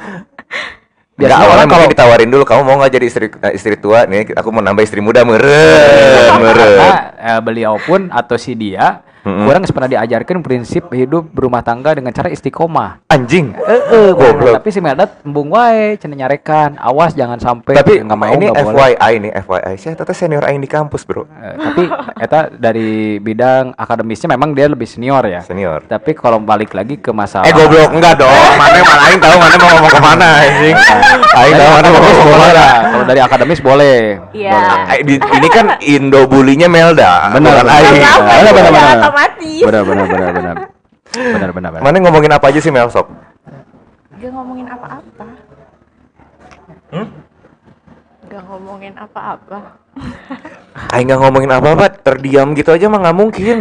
Biasanya orang kalau ditawarin dulu, kamu mau nggak jadi istri eh, istri tua nih? Aku mau nambah istri muda meren, meren. karena eh, beliau pun atau si dia Mm-mm. kurang pernah diajarkan prinsip hidup berumah tangga dengan cara istiqomah. Anjing. Eh, Goblok. tapi si Melda embung wae cenah nyarekan. Awas jangan sampai Tapi nggak mau ini. FYI nih, FYI. Saya teteh senior aing di kampus, Bro. Eh, tapi eta dari bidang akademisnya memang dia lebih senior ya. Senior. Tapi kalau balik lagi ke masalah Eh goblok enggak dong. Mana mana aing tahu mana mau ngomong ke mana anjing. Aing Dari tahu mana mau ngomong boleh ke mana. lah. Kalau dari akademis boleh. Iya. Eh, ini kan Indo bulinya Melda. Benar, benar. aing. Benar, itu benar, benar. otomatis. Benar benar benar benar. Benar benar benar. Mana ngomongin apa aja sih Mel sok? Gak ngomongin apa-apa. Hmm? Gak ngomongin apa-apa. Aing nggak ngomongin apa-apa, terdiam gitu aja mah nggak mungkin.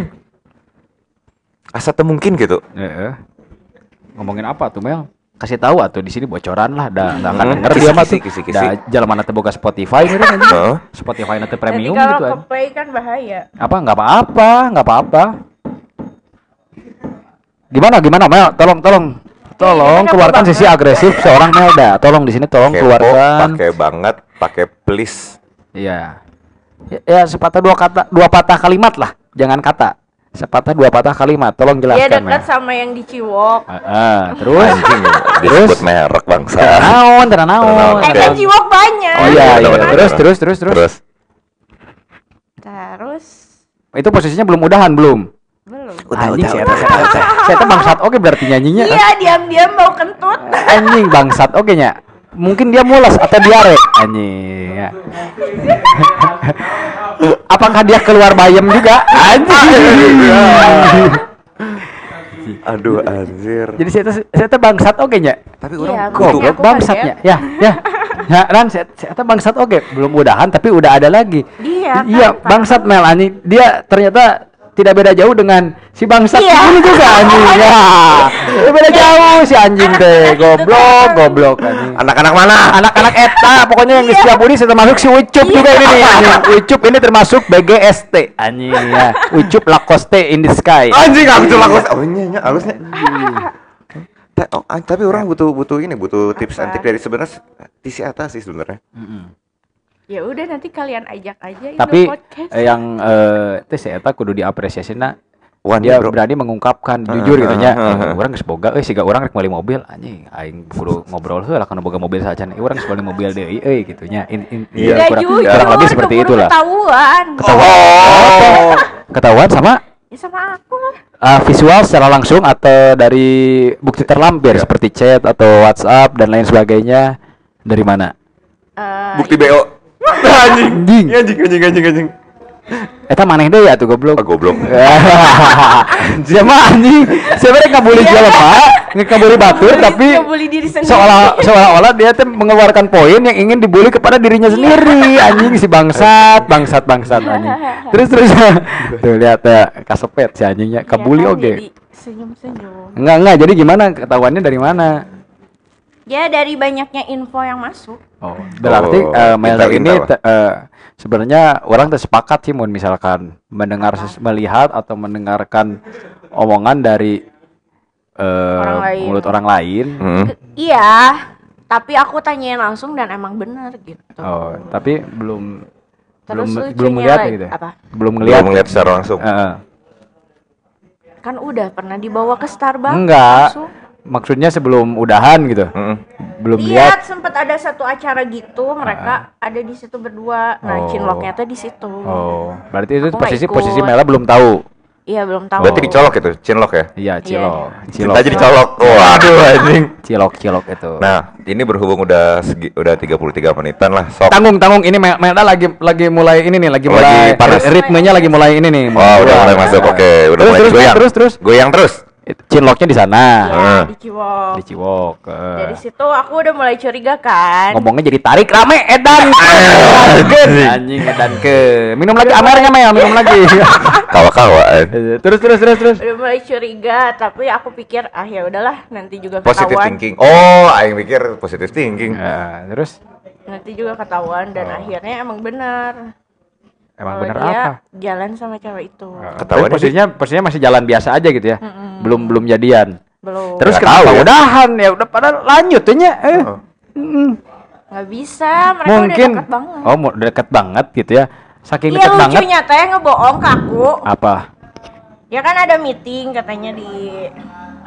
Asa mungkin gitu. Heeh. Ngomongin apa tuh Mel? Kasih tahu atuh di sini bocoran lah, dah nggak akan Hmm, denger dia mah tuh. kisi, kisi. Dah jalan mana teu boga Spotify gitu kan. Heeh. Spotify nanti premium kalau gitu kan. ke play kan bahaya. Apa nggak apa-apa, nggak apa-apa. Gimana gimana Mel? Tolong tolong tolong Gimana, keluarkan sisi agresif seorang Melda. Tolong di sini tolong Kepo, keluarkan. pakai banget, pakai please. Iya. Ya, ya sepatah dua kata, dua patah kalimat lah. Jangan kata. Sepatah dua patah kalimat. Tolong Dia jelaskan. dekat Mel. sama yang di Ciwok. Heeh, terus Anjing, disebut merek bangsa. Naon, tenan naon. Eh kan Ciwok banyak. Oh iya, Benar, iya. benar, Terus, terus, terus, terus. Terus Terus Itu posisinya belum udahan belum? belum. Anjing, saya saya saya saya bangsat oke berarti nyanyinya. Iya, diam-diam mau kentut. Anjing bangsat oke nya. Mungkin dia mulas atau diare. Anjing. ya. Apakah dia keluar bayam juga? Anjing. aduh anjir. Jadi saya saya teh bangsat oke nya. Tapi Iya, orang makanya Goblok aku bangsatnya. Ya, ya. Ya, Ran, saya, saya teh bangsat oke. Belum udahan tapi udah ada lagi. Iya, kan, Iya, Pak. bangsat Mel anjing. Dia ternyata tidak beda jauh dengan si bangsat Iya. ini juga anjing. Ya. Tidak beda jauh si anjing teh. itu Goblok, goblok anjing. Anak-anak mana? Anak-anak eta pokoknya yang di Iya. setiap saya termasuk si Ucup juga ini nih anjing. Ucup ini termasuk BGST anjing ya. Ucup Lacoste in the sky. Anjing aku tuh lakus. Oh iya, iya, oh, ah, tapi orang butuh butuh ini butuh tips and trik dari sebenarnya tisi atas sih sebenarnya. Ya udah nanti kalian ajak aja Tapi podcast. eh, yang eh teh si eta kudu diapresiasi na Wan, dia bro. berani mengungkapkan Heeh, jujur gitu nya heeh, heeh. Eh, orang geus boga euy siga urang rek meuli mobil anjing aing kudu ngobrol heula kana boga mobil sacan eh urang geus meuli mobil deui euy gitu nya In- in- Iya. ya, kurang, jujur, kurang lebih seperti itulah Ketahuan. Oh. ketahuan sama Ya sama aku lah. uh, visual secara langsung atau dari bukti terlampir Iya. seperti chat atau WhatsApp dan lain sebagainya dari mana Eh, Bukti BO. Anjing. Anjing. Anjing anjing anjing anjing. Eta maneh deui atuh goblok Ah, goblok. Dia mah anjing sebenarnya ngabuli Iya. jelema ngabuli batur tapi ngebully diri sendiri. seolah seolah-olah dia tuh mengeluarkan poin yang ingin dibully kepada dirinya sendiri anjing si bangsat bangsat bangsat anjing terus terus tuh lihat ya kasepet si anjingnya Iya kabuli kan, oke jadi Senyum-senyum. enggak enggak jadi gimana ketahuannya dari mana Ya dari banyaknya info yang masuk. oh berarti Oh, eh, Melda ini eh, sebenarnya orang tuh sepakat sih mun misalkan mendengar ses- melihat atau mendengarkan omongan dari eh, Orang lain. mulut orang lain Hmm. Ke- Iya, tapi aku tanyain langsung dan emang bener gitu. Oh, tapi belum Terus belum belum melihat gitu. ya? apa? Belum Lihat ngelihat. melihat secara langsung. Heeh. Kan udah pernah dibawa ke Starbucks. enggak. langsung. Maksudnya sebelum udahan gitu. Heeh. Belum Lihat lihat. sempat ada satu acara gitu, mereka ada di situ berdua. Oh. Nah, cinloknya tuh di situ. Oh, berarti itu Aku posisi posisi Mela belum tahu. Iya, belum tahu. Berarti dicolok itu, cinlok ya? Iya, cilok. Cilok. Cinta jadi colok. Waduh anjing. Cilok, cilok itu. Nah, ini berhubung udah segi, udah 33 menitan lah. Sok. tanggung tanggung ini Mel- Melda lagi lagi mulai ini nih, lagi Lagi mulai panas. ri- ritmenya lagi mulai ini nih. Oh, udah mulai masuk. Oke, udah terus, mulai terus, goyang. terus terus Goyang terus. Cinloknya di sana. Heeh. di Ciwok. Di Ciwok. eh. Dari situ aku udah mulai curiga kan. ngomongnya jadi tarik rame edan anjing edan ke minum lagi amernya Mel minum lagi Kawa-kawa. terus terus terus terus Udah mulai curiga, tapi aku pikir ah ya udahlah nanti juga Positive ketahuan. thinking. Oh, aing pikir positive thinking. Ya, terus Nanti juga ketahuan dan Oh. akhirnya emang benar. Emang Kalau bener dia apa jalan sama cewek itu. Ketahuan posisinya posisinya masih jalan biasa aja gitu ya belum belum jadian Belum. terus kenapa ya. udahan ya udah pada lanjut ya eh Heeh. nggak bisa mereka Mungkin udah dekat banget Oh, mau deket banget gitu ya. Saking iya deket banget. lucunya teh ngebohong ke aku Apa? ya kan ada meeting katanya di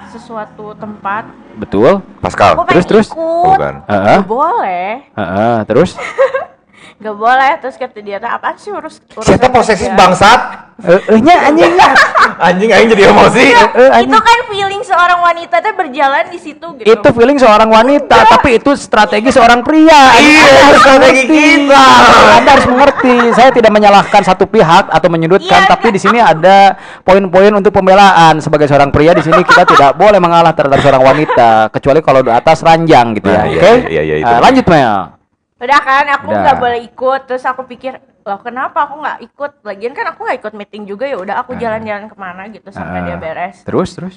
sesuatu tempat Betul? Pascal. aku terus, terus? ikut Bukan. Heeh. Nggak boleh Heeh, terus? nggak boleh terus kata dia teh apaan sih urus urusan Siapa posesif kerja?" bangsat? Eh, nya anjing ya. Anjing aing jadi emosi. Eh, itu anjing. kan feeling seorang wanita teh berjalan di situ gitu Itu feeling seorang wanita, tapi itu strategi seorang pria. Iya, Anda harus strategi mengerti. kita. Anda harus mengerti. Saya tidak menyalahkan satu pihak atau menyudutkan, Iya, tapi di sini ada poin-poin untuk pembelaan sebagai seorang pria di sini kita tidak boleh mengalah terhadap seorang wanita kecuali kalau di atas ranjang gitu ya. Nah, iya, Oke? iya, iya, itu Eh, lanjut Mel. Udah kan aku Udah. nggak boleh ikut terus aku pikir loh kenapa aku nggak ikut lagian kan aku nggak ikut meeting juga ya udah aku jalan-jalan ke mana gitu sampai Ah. dia beres Terus terus.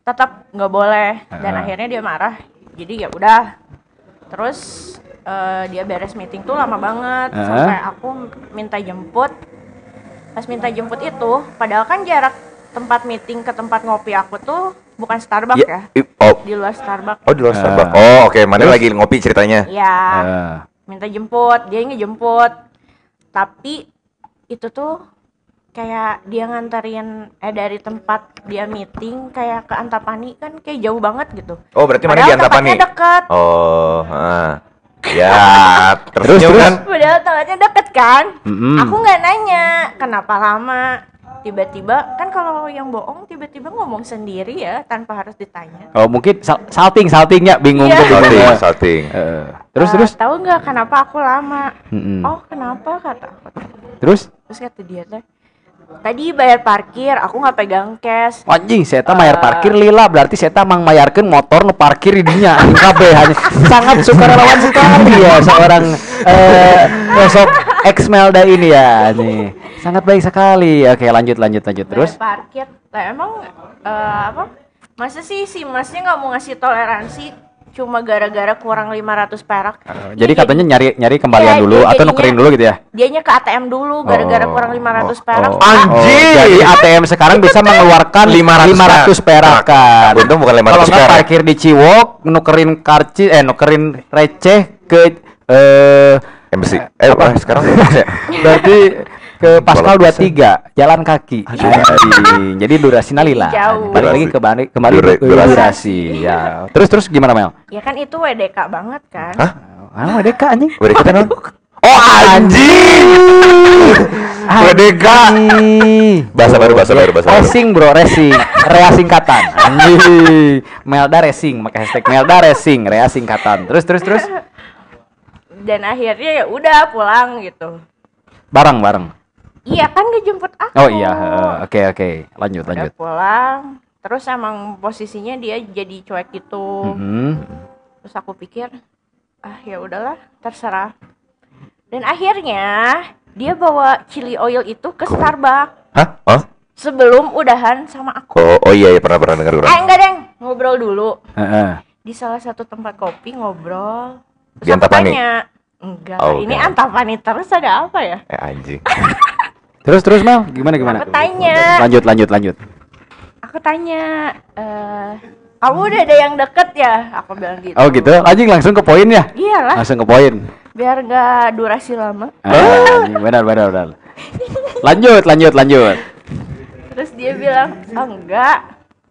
tetap nggak boleh dan Ah. akhirnya dia marah jadi ya udah terus eh, dia beres meeting tuh lama banget Ah. sampai aku minta jemput pas minta jemput itu padahal kan jarak tempat meeting ke tempat ngopi aku tuh bukan Starbucks ya, i- Oh, di luar Starbucks oh di luar Ah. Starbucks. Oh, oke, mana Terus? lagi ngopi ceritanya? ya Eh, minta jemput dia ngejemput tapi itu tuh kayak dia nganterin eh dari tempat dia meeting kayak ke Antapani kan kayak jauh banget gitu Oh, berarti mana di Antapani? tempatnya deket Oh, ah. Ya, terus Terus, kan? Padahal tempatnya deket kan Mm-mm. Aku nggak nanya kenapa lama Tiba-tiba kan kalau yang bohong tiba-tiba ngomong sendiri ya tanpa harus ditanya Oh mungkin sal- salting saltingnya bingung Iya. tuh. Salting, Eh, salting. eh, terus "Eh, terus. Tahu nggak kenapa aku lama Mm-mm. Oh kenapa kata aku Terus Terus kata dia teh Tadi bayar parkir aku nggak pegang cash anjing saya Eh. mayar parkir lila berarti saya mang mayarkeun motor nu parkir di dinya kabeh hanya sangat sukarelawan sekali ya seorang eh sosok ex Melda ini ya nih. Sangat baik sekali. Oke lanjut lanjut lanjut. Terus? Bayar parkir. Lah emang eh, apa? Masa sih si masnya nggak mau ngasih toleransi Cuma gara-gara kurang 500 perak? Jadi Dia katanya nyari nyari kembalian Iya, dulu dia atau jadinya- nukerin dulu gitu ya? Dianya ke ATM dulu gara-gara Oh, kurang 500 oh, perak. Oh, Anjing. jadi ATM sekarang bisa mengeluarkan 500 500 perakan. Untung bukan 500 Kalau nggak perak. parkir di Ciwok, nukerin karcis eh nukerin receh ke eh MC. Eh, apa? Sekarang berarti ke Pascal Kalau 23 jalan kaki. Jadi durasinya lila. Jauh. Balik lagi ke balik kembali Dura- durasi. durasi. Ya. Terus terus gimana Mel? Ya kan itu WDK banget kan. Hah? Ah, WDK anjing. Kita non? Oh, anjing. WDK. Bahasa baru, bahasa baru, bahasa baru. Racing bro, racing. Rea singkatan. Anjing. Melda racing, pakai hashtag Melda racing, rea singkatan. Terus terus terus. Dan akhirnya ya udah pulang gitu. Bareng bareng. Iya kan ngejemput aku. Oh iya, oke oke. Lanjut Udah lanjut. pulang. Terus emang posisinya dia jadi cuek gitu. Mhm. Terus aku pikir, ah ya udahlah, terserah. Dan akhirnya dia bawa chili oil itu ke Starbucks Hah? Oh? sebelum udahan sama aku. Oh, oh iya, iya pernah pernah dengar Eh orang. enggak deng, ngobrol dulu. Heeh. Di salah satu tempat kopi ngobrol. Di aku Antapani? tanya, enggak, Oh, ini enggak. Antapani terus ada apa ya? Eh anjing. Terus terus Mel, gimana gimana? Aku tanya, Lanjut lanjut lanjut. aku tanya, eh kamu udah ada yang deket ya? Aku bilang gitu. Oh gitu. Lanjut langsung ke poin ya. Iyalah, Langsung ke poin. biar nggak durasi lama. Ah, anjing, benar benar benar. Lanjut lanjut lanjut. Terus dia bilang, oh, enggak,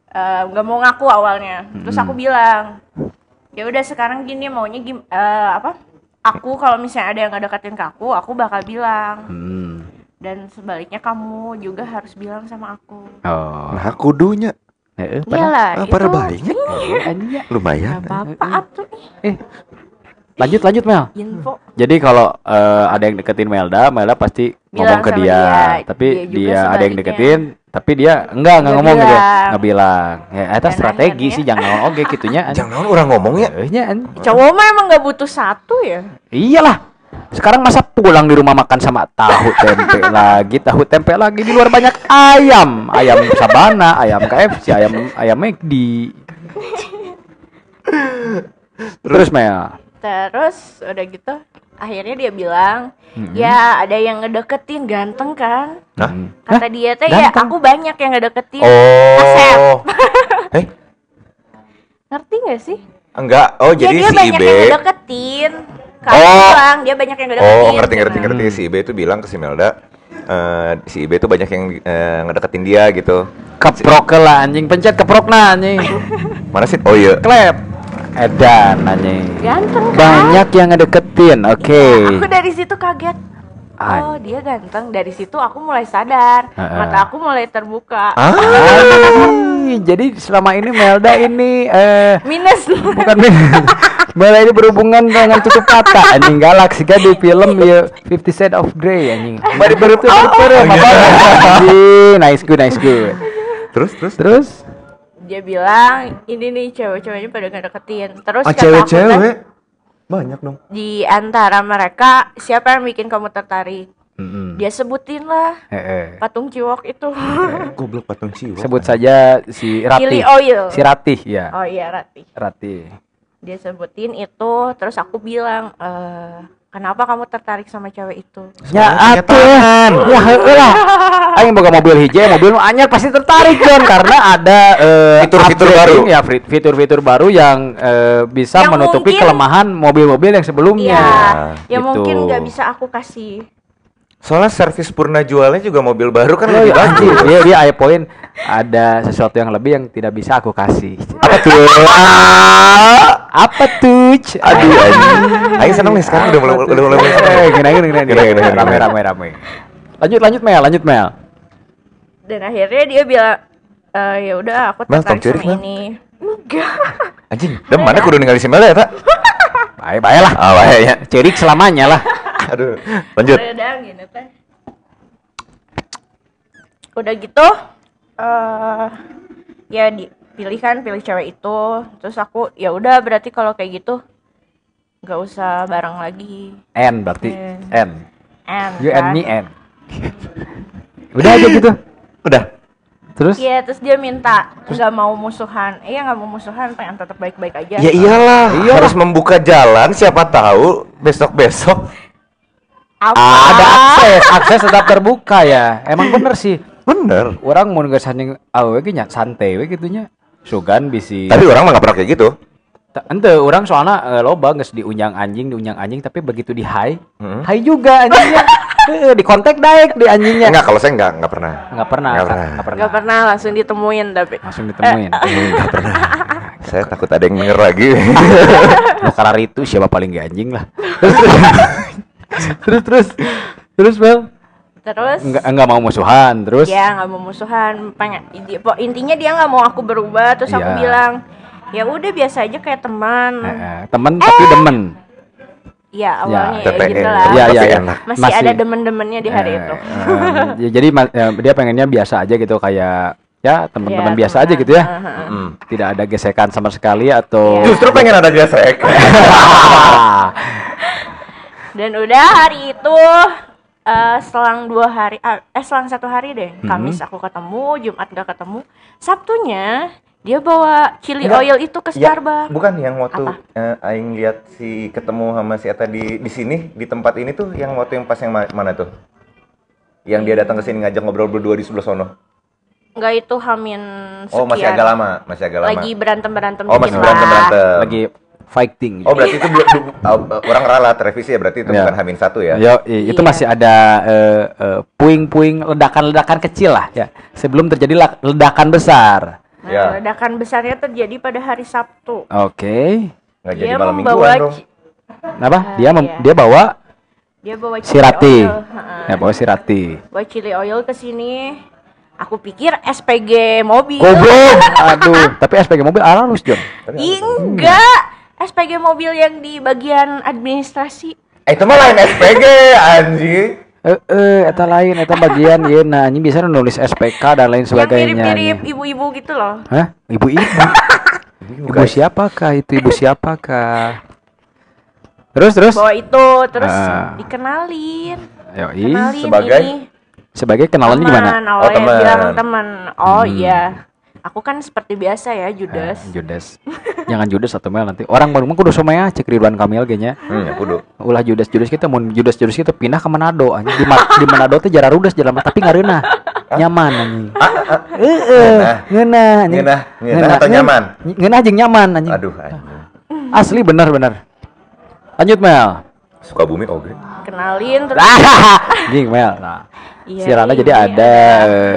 Eh, nggak mau ngaku awalnya. Terus aku bilang, ya udah sekarang gini maunya gim eh, apa? Aku kalau misalnya ada yang ngedeketin ke aku, aku bakal bilang. Hmm. Dan sebaliknya kamu juga harus bilang sama aku. Oh. Nah, kudunya. Heeh, Iyalah, Ah, bayinya. ya. Lumayan. nggak apa-apa tuh Eh. Lanjut lanjut Mel. info. Jadi kalau eh, ada yang deketin Melda, Melda pasti ngomong Bilang ke sama dia. dia. Tapi Dia dia ada yang deketin, tapi dia enggak enggak Nggak ngomong gitu. Enggak bilang. Ya eta Dan strategi sih jangan ngomong oke gitunya. Jangan orang ngomong ya. Eh, nya, anjing. Cowok mah emang nggak butuh satu ya. Iyalah. Sekarang masa pulang di rumah makan sama tahu tempe lagi, tahu tempe lagi di luar banyak ayam, ayam sabana, ayam KFC, ayam ayam McD. Terus Mel. Terus udah gitu, akhirnya dia bilang, Mm-mm. ya ada yang ngedeketin ganteng kan? Hah? Hmm. Kata dia teh ya aku banyak yang ngedeketin. Oh. Asep. Eh, Ngerti gak sih? Enggak. Oh, Ya, jadi dia si banyak Ibe. yang ngedeketin. Kalau Oh. bilang dia banyak yang ngedeketin. Oh, ngerti ngerti ngerti. Si Ibe itu bilang ke si Melda eh, si Ibe itu banyak yang eh, ngedeketin dia gitu. Keprok lah anjing, pencet keprok nah anjing. Mana sih? Oh iya. Klep. Edan anjing. Ganteng kan? Banyak yang ngedeketin. Oke. Aku dari situ kaget. Ay. Oh, dia ganteng. Dari situ aku mulai sadar. Heeh. Mata aku mulai terbuka. Ah, Ay, jadi selama ini Melda ini eh Minus. bukan Melda ini berhubungan dengan tutup mata anjing galaksi kan di film ya Fifty Shades of Grey anjing. Baru baru baru baru anjing. Nice good nice good. terus terus. Terus dia bilang, ini nih cewek-ceweknya pada ngedeketin. Terus Ah, kan, cewek-cewek. Banyak dong. di antara mereka siapa yang bikin kamu tertarik? Mm-mm. Dia sebutin lah Eh, eh. patung ciwok itu. Goblok patung ciwok. Sebut saja si Chili Ratih. oil. Si Ratih ya. Oh iya Rati. Ratih. Dia sebutin itu, terus aku bilang, eh kenapa kamu tertarik sama cewek itu? Ya atuh. Ya heueuh lah. Aing boga mobil hijau, mobil nu anyar pasti tertarik John karena ada eh, Fitur-fitur baru. ya fi- fitur-fitur baru yang eh, bisa Yang menutupi mungkin- kelemahan mobil-mobil yang sebelumnya. Iya, ya gitu. mungkin nggak bisa aku kasih. Soalnya servis purna jualnya juga mobil baru kan Oh, lebih iya, bagus. dia dia aya poin ada sesuatu yang lebih yang tidak bisa aku kasih. Apa tuh? Apa tuh? Aduh, anjing. Aing seneng nih sekarang udah mulai udah mulai. Eh, gini gini gini. Rame rame rame. Lanjut lanjut Mel, lanjut Mel. Dan akhirnya dia bilang, eh ya udah aku Mel, tertarik sama Mel. ini. Enggak. Anjing, dan mana kudu ninggalin si Melda ya, tak? Baik baik lah. Ah, bahaya ya. Cerik selamanya lah. Aduh, lanjut. Udah gini teh. Udah gitu, eh ya dipilih kan, pilih cewek itu. Terus aku, ya udah berarti kalau kayak gitu nggak usah bareng lagi. N berarti Eh. N. And You and kan. me N. Udah aja gitu. Udah. Terus Iya, terus dia minta nggak mau musuhan. Iya nggak mau musuhan, pengen tetap baik-baik aja. Ya iyalah, harus membuka jalan siapa tahu besok-besok Apa? ada akses, akses tetap terbuka ya. Emang bener sih. bener. Orang mau nggak sanding awe nya santai we gitunya. Sugan bisi. Tapi orang mah gak pernah kayak gitu. Ente orang soalnya eh, loba geus diunjang anjing, diunjang anjing tapi begitu di high, Hmm. high juga anjingnya. Heeh, di kontak daek di anjingnya. Enggak, kalau saya enggak, enggak pernah. Enggak pernah, Nggak Kak. pernah. Nggak pernah. Nggak pernah langsung ditemuin tapi. Langsung ditemuin. Enggak pernah. saya takut ada yang denger lagi. Lo itu siapa paling gak anjing lah. Terus terus terus terus Bel Terus enggak enggak mau musuhan terus dia nggak mau musuhan, pengen intinya dia nggak mau aku berubah. Terus aku Iya. bilang, ya udah biasa aja kayak teman. Eh, eh, temen tapi demen. Iya awalnya ya, TPE. gitu lah. Iya iya Tapi iya. enak. Masih, ada demen-demennya di hari Eh, itu. eh, ya, jadi ya, dia pengennya biasa aja gitu kayak ya teman-teman Iya, biasa aja temenan. gitu ya. Heeh. Hmm. Tidak ada gesekan sama sekali atau Iya. Justru pengen ada gesek. Dan udah hari itu eh selang dua hari, ah, eh selang satu hari deh. Hmm. Kamis aku ketemu, Jumat gak ketemu. Sabtunya dia bawa chili Enggak. oil itu ke Ya, Starbucks. bukan yang waktu Apa? eh, aing lihat si ketemu sama si Eta di di sini di tempat ini tuh yang waktu yang pas yang ma- mana tuh? Yang dia datang ke sini ngajak ngobrol berdua di sebelah sono. Enggak itu Hamin sekian. Oh, masih agak lama, masih agak lama. Lagi berantem-berantem Oh, dikit masih lah. berantem-berantem. lagi fighting. Oh, berarti itu belum oh, orang ralat revisi ya berarti itu Ya. bukan Hamin satu ya. Yo, i- itu Iya. masih ada eh, eh, puing-puing ledakan-ledakan kecil lah ya. Sebelum terjadi ledakan besar. Nah, Ya. ledakan besarnya terjadi pada hari Sabtu. Oke. Nggak jadi Dia malam membawa mingguan dong. ci- Apa? Dia mem- iya. dia bawa dia bawa chili sirati. oil. heeh. Ya, bawa sirati. Bawa chili oil ke sini. Aku pikir SPG mobil. Goblok. Aduh, tapi SPG mobil halus, John. Ih, enggak. SPG mobil yang di bagian administrasi. Eh, itu mah lain SPG anjing. Eh, eh, eta lain, eta bagian ieu nah, ini bisa nulis SPK dan lain Yang sebagainya. mirip-mirip nih. ibu-ibu gitu loh. Hah? Ibu-ibu. Ibu siapakah itu? Ibu siapakah? Terus terus. Bawa itu terus Ah. dikenalin. Yoi. Kenalin sebagai? ini. Sebagai kenalannya Teman, gimana? awalnya Oh, teman. bilang teman. Oh Hmm. Aku kan seperti biasa ya, Eh, Judas. Judas. Jangan Judas atau Mel nanti. Orang baru mah kudu somaya cek Ridwan Kamil kayaknya. Hmm, ya kudu. Ulah Judas Judas kita mau Judas Judas kita pindah ke Manado anjing. Di, Ma- di Manado teh jarang rudas jalan tapi ngareuna. Nyaman anjing. Heeh. Ngeunah anjing. Ngeunah, ngeunah atau nyaman? Ngeunah jeung nyaman anjing. Aduh, anjing. Asli bener-bener. Lanjut Mel. Suka bumi oke. kenalin terus Ging Mel. Nah, Iya, si Rana ini jadi ada.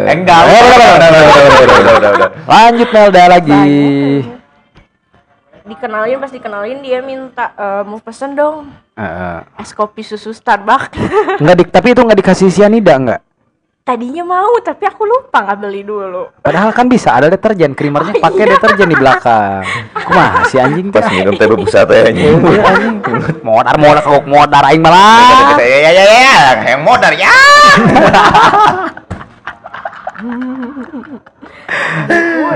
Eh, enggak. Udah, udah, udah, udah, udah, udah, udah, udah. Lanjut Melda lagi. dikenalin pas dikenalin dia minta eh, mau pesen dong Heeh. es kopi susu Starbucks Enggak di, tapi itu enggak dikasih sianida enggak? Tadinya mau tapi aku lupa nggak beli dulu Padahal kan bisa ada deterjen, creamernya pakai deterjen di belakang. Kumaha si anjing Pas minum teh bebusa teh anjing. Iya, anjing. Modar modar kagok modar aing malah. Ya ya ya ya, yang modar ya.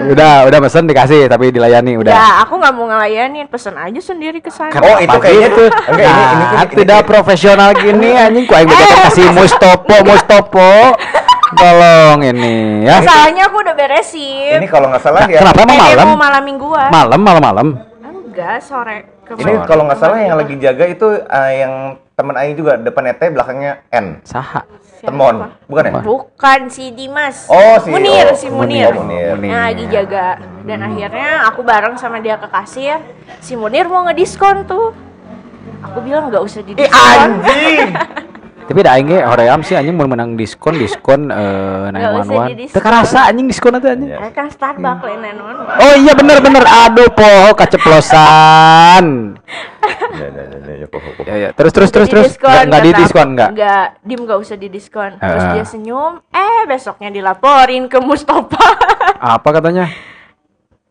Udah, udah pesen dikasih tapi dilayani udah. ya aku nggak mau ngelayanin pesen aja sendiri ke sana Oh, itu kayaknya tuh. Enggak, ini ini Nah, ini- tidak profesional gini anjing ku aing begitu kasih Mustopo, Mustopo. Tolong ini ya. Masalahnya aku udah beresin Ini kalau nggak salah ya. Kenapa emang Eh, malam? mau malam mingguan Malam, malam, malam. enggak sore Ini kalau nggak salah yang lagi jaga itu eh, yang temen Aing juga depannya T belakangnya N. Saha. Temon, bukan ya? bukan si Dimas. Oh, si Munir oh, si Munir, Oh, Munir. yang lagi jaga. Dan akhirnya aku bareng sama dia ke kasir. Si Munir mau ngediskon tuh. Aku bilang nggak usah didiskon anjing. Tapi da aing hoream sih anjing mun menang diskon diskon eh Nggak usah 911. didiskon. Teu karasa anjing diskon itu anjing. Iya. Eh, kan Starbucks lain non Oh iya bener bener aduh poho kaceplosan. Ya ya ya ya poho, poho. Ya ya terus terus terus terus nggak di diskon nggak? Nggak, dim nggak usah didiskon terus Ah. dia senyum eh besoknya dilaporin ke Mustafa Apa katanya?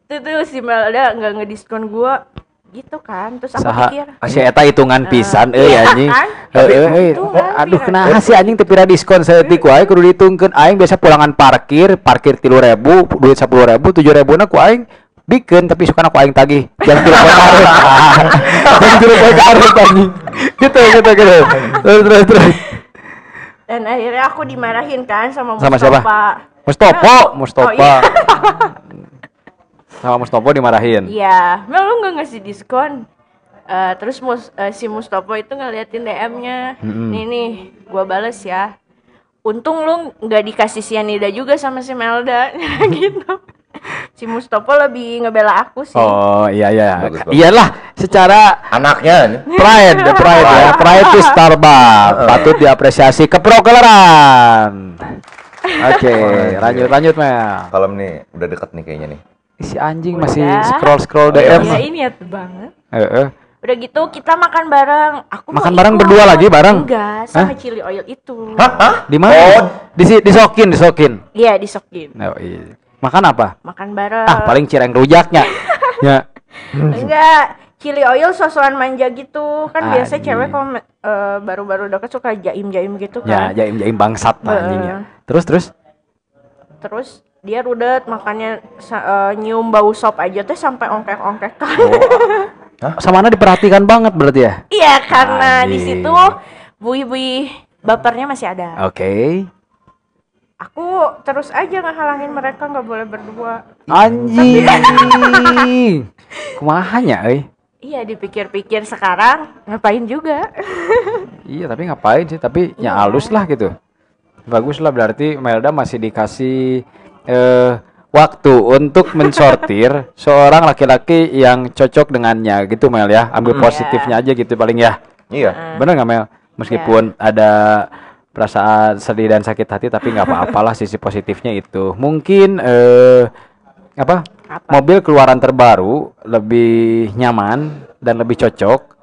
itu tuh si Melda nggak ngediskon gua gitu kan terus aku Saha pikir si eta hitungan pisan euy iya anjing. kan? Euy. Hitungan, Aduh pira. kenaha sih anjing teu pira diskon saeutik wae kudu ditungkeun aing biasa pulangan parkir, parkir 3000, duit 10000, 7000 na ku aing bikin tapi suka aku aing tagih jangan kira poe karet jangan kira poe karet anjing gitu gitu gitu terus terus terus dan akhirnya aku dimarahin kan sama Sama Mustafa siapa? Mustopo Oh, Mustopa iya. sama Mustopo dimarahin Iya, Mel lu nggak ngasih diskon. Eh, terus mus, eh, si Mustopo itu ngeliatin DM-nya. Mm-mm. Nih nih, gua bales ya. Untung lu nggak dikasih sianida juga sama si Melda gitu. Si Mustopo lebih ngebela aku sih. oh iya iya Bagus, bagus. iyalah secara Anaknya nih. pride the pride ya pride to Starbucks patut diapresiasi keprokelan oke lanjut lanjut Mel Kalau nih udah deket nih kayaknya nih. Si anjing Udah. masih scroll scroll Oh, iya. DM Ya ini ya banget. Heeh. Udah gitu kita makan bareng. Aku mau Makan bareng ikut. berdua lagi bareng? Enggak, sama Hah? chili oil itu. Hah? Hah? di mana Oh. di disokin disokin Iya, disokin. oh, iya. makan apa Makan bareng. ah paling cireng rujaknya ya Enggak, chili oil sosokan manja gitu. Kan biasa Anjing. cewek kalau eh, baru-baru deket suka jaim-jaim gitu ya kan. jaim jaim bangsat lah anjingnya terus terus Terus dia rudet makanya eh, nyium bau sop aja teh sampai ongkek-ongkekan. sama Ana diperhatikan banget berarti ya Iya, karena di situ bui-bui bapernya masih ada. oke Aku terus aja ngehalangin mereka nggak boleh berdua. anjing kumahanya euy Iya, dipikir-pikir sekarang ngapain juga. Iya tapi ngapain sih? Tapi ya halus lah gitu. Bagus lah berarti Melda masih dikasih eh waktu untuk mensortir seorang laki-laki yang cocok dengannya gitu Mel ya. Ambil Iya. positifnya aja gitu paling ya. Iya. Bener nggak Mel? Meskipun ada perasaan sedih dan sakit hati tapi nggak apa-apalah sisi positifnya itu. Mungkin eh apa? Apa? Mobil keluaran terbaru lebih nyaman dan lebih cocok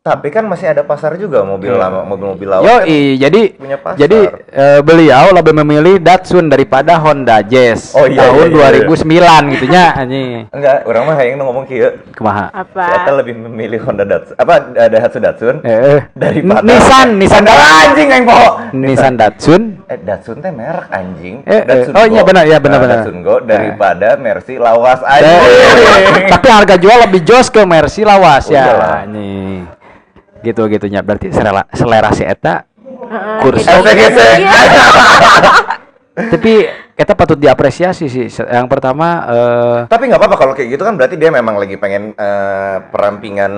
Tapi kan masih ada pasar juga mobil lama, mobil-mobil lawas. Yo, kan. jadi punya pasar. jadi eh, beliau lebih memilih Datsun daripada Honda Jazz Oh, iya, tahun iya, iya, 2009 gitunya anjing. Enggak, orang mah yang ngomong kieu. Kumaha? Apa? Si Eta lebih memilih Honda Datsun. Apa eh, Daihatsu Datsun? Eh, Daripada Nissan, Nissan Honda Datsun. anjing yang poho. Nissan Datsun. Eh Datsun teh merek anjing. Eh, eh, Datsun oh iya, Go. benar, iya, benar, benar. Datsun Go daripada Mercy Eh, lawas anjing. tapi harga jual lebih jos ke Mercy lawas Oh, ya. iyalah. Nih. Gitu gitunya berarti selera, selera si eta Heeh, Kursi. gitu. Iya. tapi kita patut diapresiasi sih. Yang pertama eh Tapi nggak apa-apa kalau kayak gitu kan berarti dia memang lagi pengen eh, perampingan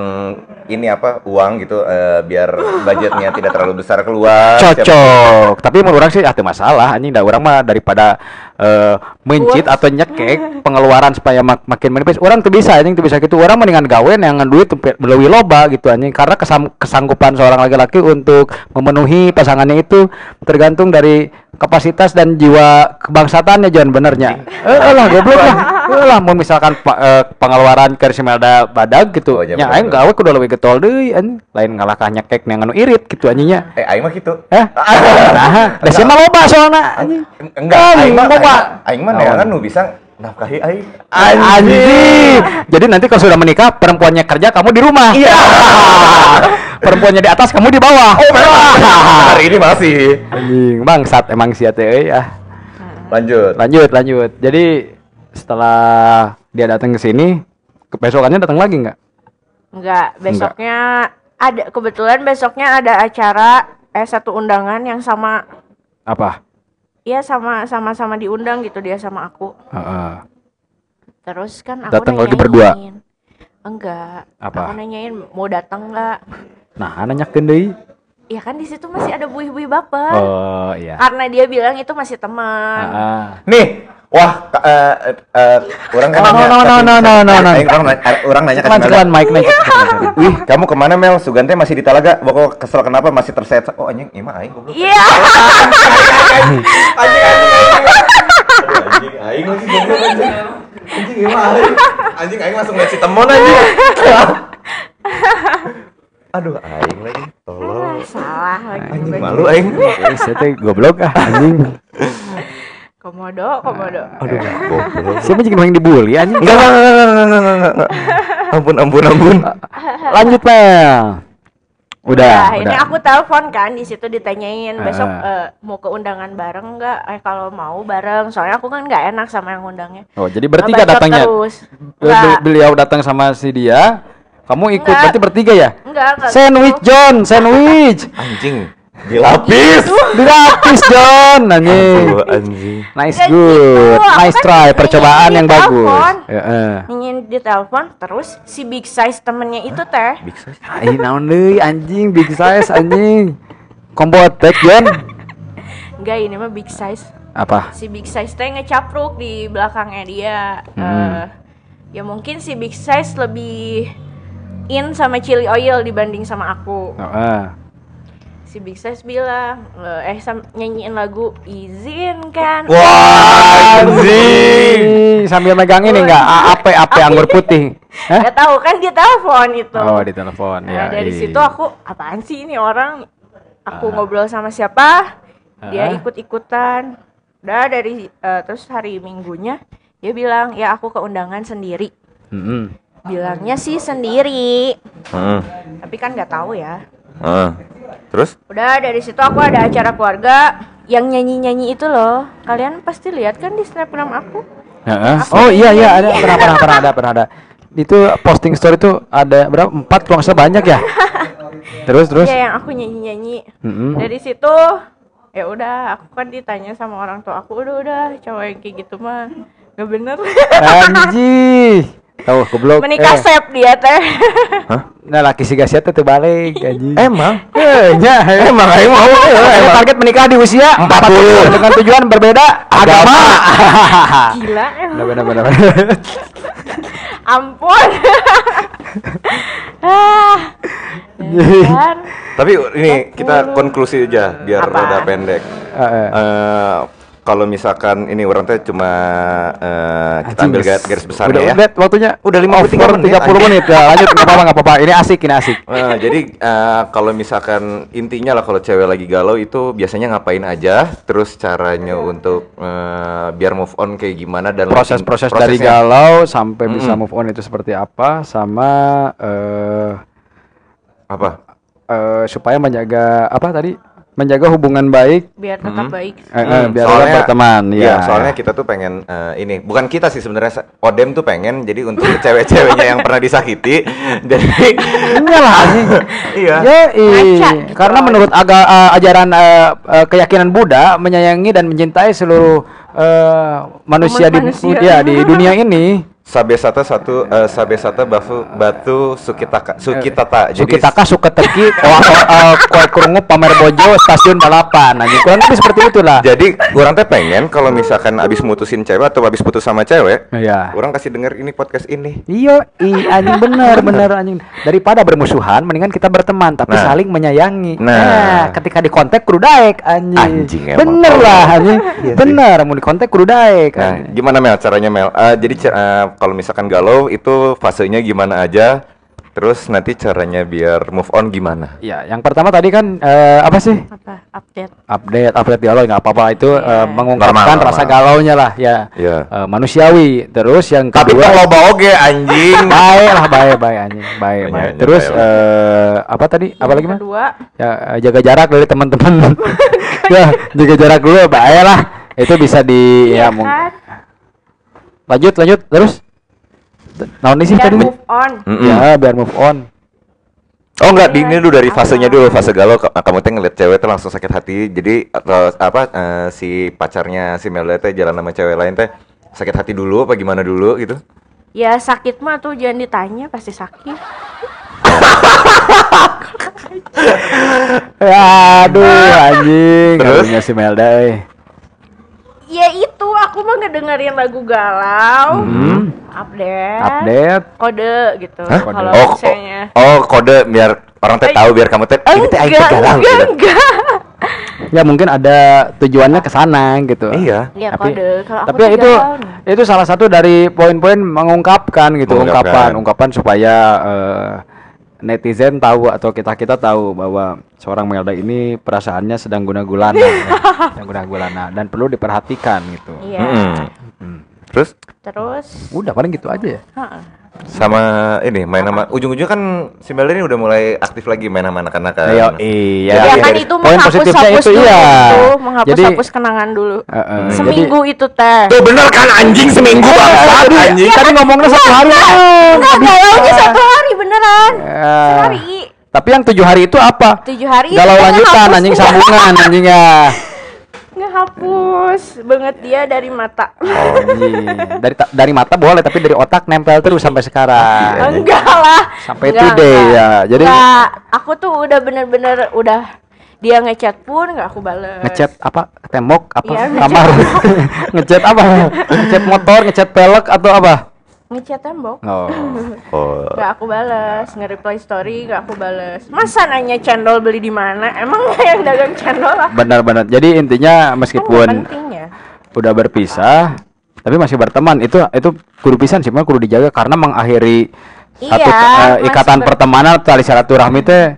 ini apa uang gitu eh, biar budgetnya tidak terlalu besar keluar. Cocok tapi menurut orang sih ah teu masalah anjing da orang mah daripada eh mencit atau nyekek pengeluaran supaya mak- makin menipis. Orang tuh bisa anjing tuh bisa gitu. Orang mendingan gawe yang duit lebih loba gitu anjing karena kesam- kesanggupan seorang laki-laki untuk memenuhi pasangannya itu tergantung dari kapasitas dan jiwa kebangsatannya John benernya. Eh lah goblok lah. Eh lah mau misalkan eh, pengeluaran ke Simelda badag gitu. Oh, iya, bener, aing gawe kudu leuwih getol deui anjing. Lain ngalahkah nyekek yang anu irit gitu anjingnya. Eh, aing mah gitu. Eh? Nah, da sia mah loba soalna anjing. Enggak, aing mah loba. aing mah- neangan nu bisa nafkahi aing. Anjing. Jadi nanti kalau sudah menikah perempuannya kerja kamu di rumah. Iya. perempuannya di atas kamu di bawah. Oh, memang. Hari ini masih. Anjing, bangsat emang sia teh euy ah. Lanjut. Lanjut, lanjut. Jadi setelah dia datang ke sini, kebesokannya datang lagi nggak? Enggak, besoknya ada kebetulan besoknya ada acara eh satu undangan yang sama Apa? Iya sama sama sama diundang gitu dia sama aku. Heeh. Terus kan aku Datang lagi berdua? Enggak. Apa? Aku nanyain mau datang enggak? Nah, nanyakeun deui. Ya kan di situ masih ada buih-buih baper. Oh, iya. Karena dia bilang itu masih teman. Heeh. Nih, wah, ka- eh, eh, eh, orang kan Oh, nanya. no, no, no, no, no, no, orang nanya, eh, orang nanya cekelan, Melda. mic naik. Wih, kamu ke mana Mel? Sugante masih di Talaga. Pokok kesel kenapa masih terset? Oh anjing, ini mah aing goblok. Iya. Anjing, anjing, aing lagi goblok anjing. Anjing, ini mah aing. Anjing, aing langsung si temon anjing. Aduh, aing lagi. Tolong. Salah lagi. Anjing malu aing. Eh, saya teh goblok ah anjing. Komodo, komodo. Aduh, goblok. Siapa jadi yang dibully anjing? Enggak, enggak, enggak, enggak, enggak, enggak, enggak. Ampun, ampun, ampun. Lanjut, Mel. Udah, Ya, udah. aku telepon kan di situ ditanyain besok eh, mau ke undangan bareng nggak? Eh kalau mau bareng, soalnya aku kan nggak enak sama yang undangnya. Oh, jadi bertiga datangnya. Terus. Beliau datang sama si dia, kamu ikut Enggak. berarti bertiga ya? enggak, enggak. Sandwich gitu. John, sandwich. Anjing, dilapis. Dilapis John, anjing. Anjing. Nice good, gitu, nice kan try, percobaan yang bagus. Heeh. Nyanyiin di telepon, terus si big size temennya itu teh Big size. Ai naon deui anjing big size anjing. Combo attack John. Enggak, ini mah big size. Apa? Si big size teh ngecapruk di belakangnya dia. Hmm. Eh, ya mungkin si big size lebih in sama chili oil dibanding sama aku. Heeh. Si big size bilang, eh sam- nyanyiin lagu izinkan. Wah, anjing. Sambil megang ini enggak AP AP anggur putih. Gak tahu kan dia telepon itu. Oh, di telepon Nah, ya. dari iya. situ aku apaan sih ini orang? Aku ngobrol sama siapa? Dia Ah. ikut-ikutan. Udah dari eh, terus hari Minggunya dia bilang, "Ya aku ke undangan sendiri." Mm-mm. Bilangnya sih sendiri, Hmm. tapi kan nggak tahu ya. Hmm. Terus? Udah dari situ aku ada acara keluarga yang nyanyi-nyanyi itu loh. Kalian pasti lihat kan di snapgram aku? Heeh. Oh iya iya ada pernah pernah pernah ada pernah ada. Itu posting story tuh ada berapa? Empat kalau nggak salah banyak ya. Terus terus. Iya yang aku nyanyi-nyanyi. Mm-mm. Dari situ ya udah aku kan ditanya sama orang tua aku udah udah cowok yang kayak gitu mah nggak bener Anjing. Tahu goblok. menikah Eh, sep dia teh Nah laki si gasia teh teu balik anjing. Emang? Eh, nya, Emang aing mau. Saya target menikah di usia 40 dengan tujuan berbeda agama. gila Benar benar benar. ampun ah dasar. Tapi ini kita konklusi aja biar Apa? rada pendek. Heeh. Eh, kalau misalkan ini orang teh cuma eh, kita ambil garis, garis besarnya udah, ya. Udah, waktunya Udah 53 over menit, 30 anjing. menit. Ya, lanjut enggak apa-apa enggak apa-apa. Ini asik, ini asik. Eh, jadi eh, kalau misalkan intinya lah kalau cewek lagi galau itu biasanya ngapain aja, terus caranya untuk eh, biar move on kayak gimana dan Proses-proses prosesnya. dari galau sampai bisa Mm-mm. move on itu seperti apa sama eh apa? eh, supaya menjaga apa tadi? Menjaga hubungan baik biar tetap baik eh, eh, Hmm, biar tetap berteman iya, ya. soalnya kita tuh pengen eh, ini bukan kita sih sebenarnya Odem tuh pengen jadi untuk cewek-ceweknya yang pernah disakiti jadi Iyalah anjing. iya Ya, gitu. karena menurut aga, eh, ajaran eh, eh, keyakinan Buddha menyayangi dan mencintai seluruh eh, manusia di manusia. ya, di dunia ini Sabesata satu eh, Sabesata Batu Batu Sukitaka Sukitata. Jadi Sukitaka suka teki oh, oh, kue kerungu pamer bojo stasiun balapan anjing kurang lebih seperti itulah jadi orang teh pengen kalau misalkan abis mutusin cewek atau abis putus sama cewek, Iya. orang kasih denger ini podcast ini. Iya, i anjing bener bener anjing. Daripada bermusuhan, mendingan kita berteman tapi Nah. saling menyayangi. Nah. ketika di kontak kudu daek anjing. Anjing, emang. bener lah anjing. Iya bener, mau di kontak kudu daek. Nah, gimana Mel caranya Mel? Eh, jadi eh, kalau misalkan galau itu fasenya gimana aja? Terus nanti caranya biar move on gimana? Ya, yang pertama tadi kan eh, apa sih? apa update Update, update galau nggak apa-apa itu Iya. eh, mengungkapkan Normal, rasa normal. galaunya lah ya. Iya. Eh, manusiawi. Terus yang Tapi kedua kalau loba oge anjing. baik lah, baik baik anjing, baik baik. Terus baik, eh, apa tadi? Apa lagi mah? kedua ya eh, jaga jarak dari teman-teman ya jaga jarak dulu bahaya lah itu bisa di ya iya mung- kan lanjut lanjut terus Nah, ini sih biar tadi move on Mm-mm. ya biar move on Oh enggak, di ini dulu dari fasenya dulu, fase galau ka- kamu teh ngeliat cewek tuh langsung sakit hati. Jadi atau apa eh, si pacarnya si Melda teh jalan sama cewek lain teh sakit hati dulu apa gimana dulu gitu? ya sakit mah tuh jangan ditanya pasti sakit ya aduh anjing Terus? Terusnya si Melda eh. Ya itu aku mah ngedengerin lagu galau Hmm. update update kode gitu Hah? kalau Oh, misalnya oh, oh, kode biar orang teh tahu biar kamu teh ini teh aing galau enggak gitu. enggak ya mungkin ada tujuannya ke sana gitu Iya. ya tapi kode kalau aku tapi itu galau itu salah satu dari poin-poin mengungkapkan gitu Mengungkapkan. ungkapan ungkapan supaya eh, netizen tahu atau kita kita tahu bahwa seorang Melda ini perasaannya sedang guna gulana ya. sedang guna gulana dan perlu diperhatikan gitu iya Mm-mm. Terus terus udah paling gitu aja ya heeh. sama ini main sama ujung-ujungnya kan si Melda ini udah mulai aktif lagi main sama anak-anak kan. Ayo, iya ya kan dari itu poin positifnya menghapus-hapus itu, dulu iya. itu menghapus Jadi- hapus kenangan dulu Eh, eh, seminggu itu teh Tuh bener kan anjing seminggu bangsat anjing. tadi ngomongnya satu hari enggak galaunya satu hari beneran. Ya. sehari. Tapi yang tujuh hari itu apa? Tujuh hari itu galau lanjutan anjing sambungan anjingnya ngehapus banget dia dari mata. Anjing. dari ta- dari mata boleh tapi dari otak nempel terus sampai sekarang. Enggak lah. Sampai Enggak, today, enggak. ya. Jadi- Enggak, aku tuh udah bener-bener udah dia ngechat pun nggak aku bales. Ngechat apa? Tembok apa? Iya, kamar. ngechat apa? Ngechat motor ngechat pelek atau apa ngechat tembok. Oh Oh. nggak aku bales nge-reply story nggak aku bales. Masa nanya cendol beli di mana? Emang yang dagang cendol lah. Benar-benar. Jadi intinya nggak meskipun ya? udah berpisah tapi masih berteman. Itu itu kudu pisan sih mah kudu dijaga karena mengakhiri satu Iya, eh, masih ikatan ber- pertemanan tali silaturahmi teh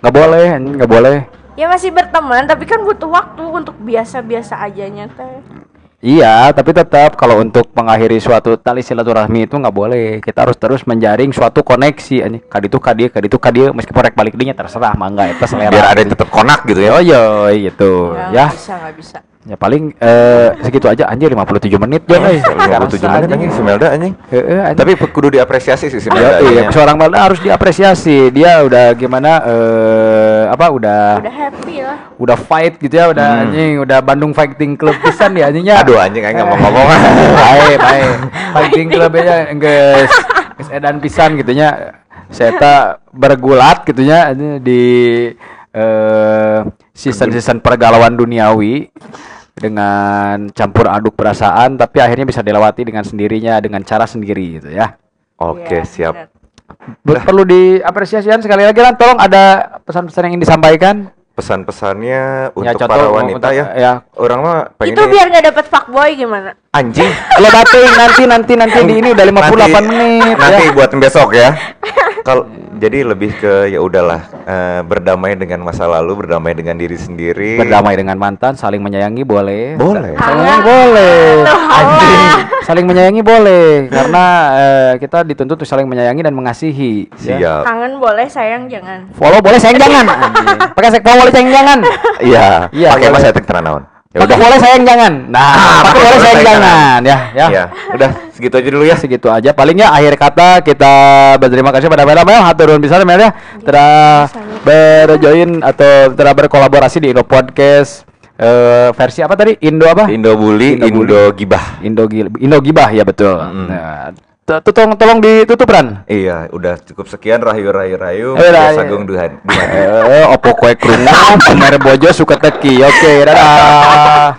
nggak boleh nggak boleh. Ya masih berteman tapi kan butuh waktu untuk biasa-biasa ajanya teh Iya, tapi tetap kalau untuk mengakhiri suatu tali silaturahmi itu nggak boleh. Kita harus terus menjaring suatu koneksi. Ini kadi itu kadi, kadi itu kadi, meskipun rek balik dinya terserah, mangga itu selera. Biar ada yang tetap konak gitu ya. Oh iya, gitu. nggak Ya, bisa nggak bisa ya paling eh, segitu aja anjir 57 menit ya, euy. 57 menit anjing si Melda anjing. Heeh, anjing. Tapi kudu diapresiasi sih si Ya, Melda. iya, seorang Melda harus diapresiasi. Dia udah gimana eh apa udah udah happy lah udah fight gitu ya, udah anjing, udah Bandung Fighting Club pisan ya anjingnya. Aduh anjing aing nggak mau ngomong. baik baik fighting club ya guys guys edan pisan gitunya saya tak bergulat gitunya ini di eh season season pergalauan duniawi dengan campur aduk perasaan tapi akhirnya bisa dilewati dengan sendirinya dengan cara sendiri gitu ya Oke, Iya, siap. bener. Perlu diapresiasikan sekali lagi kan tolong ada pesan-pesan yang ingin disampaikan Pesan-pesannya untuk contoh, para wanita untuk- ya. ya. Orang mah itu pengennya biar nggak dapet fuckboy gimana anjing. kalau batin nanti nanti nanti di ini udah 58 menit Nanti ya. buat besok ya. Kalau jadi lebih ke ya udahlah eh, berdamai dengan masa lalu, berdamai dengan diri sendiri. berdamai dengan mantan saling menyayangi boleh Boleh. saling menyayangi boleh anjing saling menyayangi boleh karena eh, kita dituntut untuk saling menyayangi dan mengasihi ya. Siap. kangen boleh sayang jangan follow boleh sayang jangan anjing. pakai sek follow boleh sayang jangan Iya. Iya, Pakai mas setting teranawan. Ya pakai udah. boleh sayang jangan nah pakai boleh sayang jangan ya ya Ya, udah segitu aja dulu ya. segitu aja palingnya akhir kata kita berterima kasih pada Mel Mel haturun bisa Mel ya telah berjoin atau telah berkolaborasi di Indo Podcast eh, versi apa tadi? Indo apa? Indo bully, Indo. Indo gibah. Indo Gil- Indo Gibah ya betul. Nah, t- t- tolong tolong ditutup Ran. Iya, udah cukup sekian rahayu rahayu rahayu. Rahayu. Sagung duhan. Eh, opo kue krungu, pamer bojo suka teki. Oke, dadah.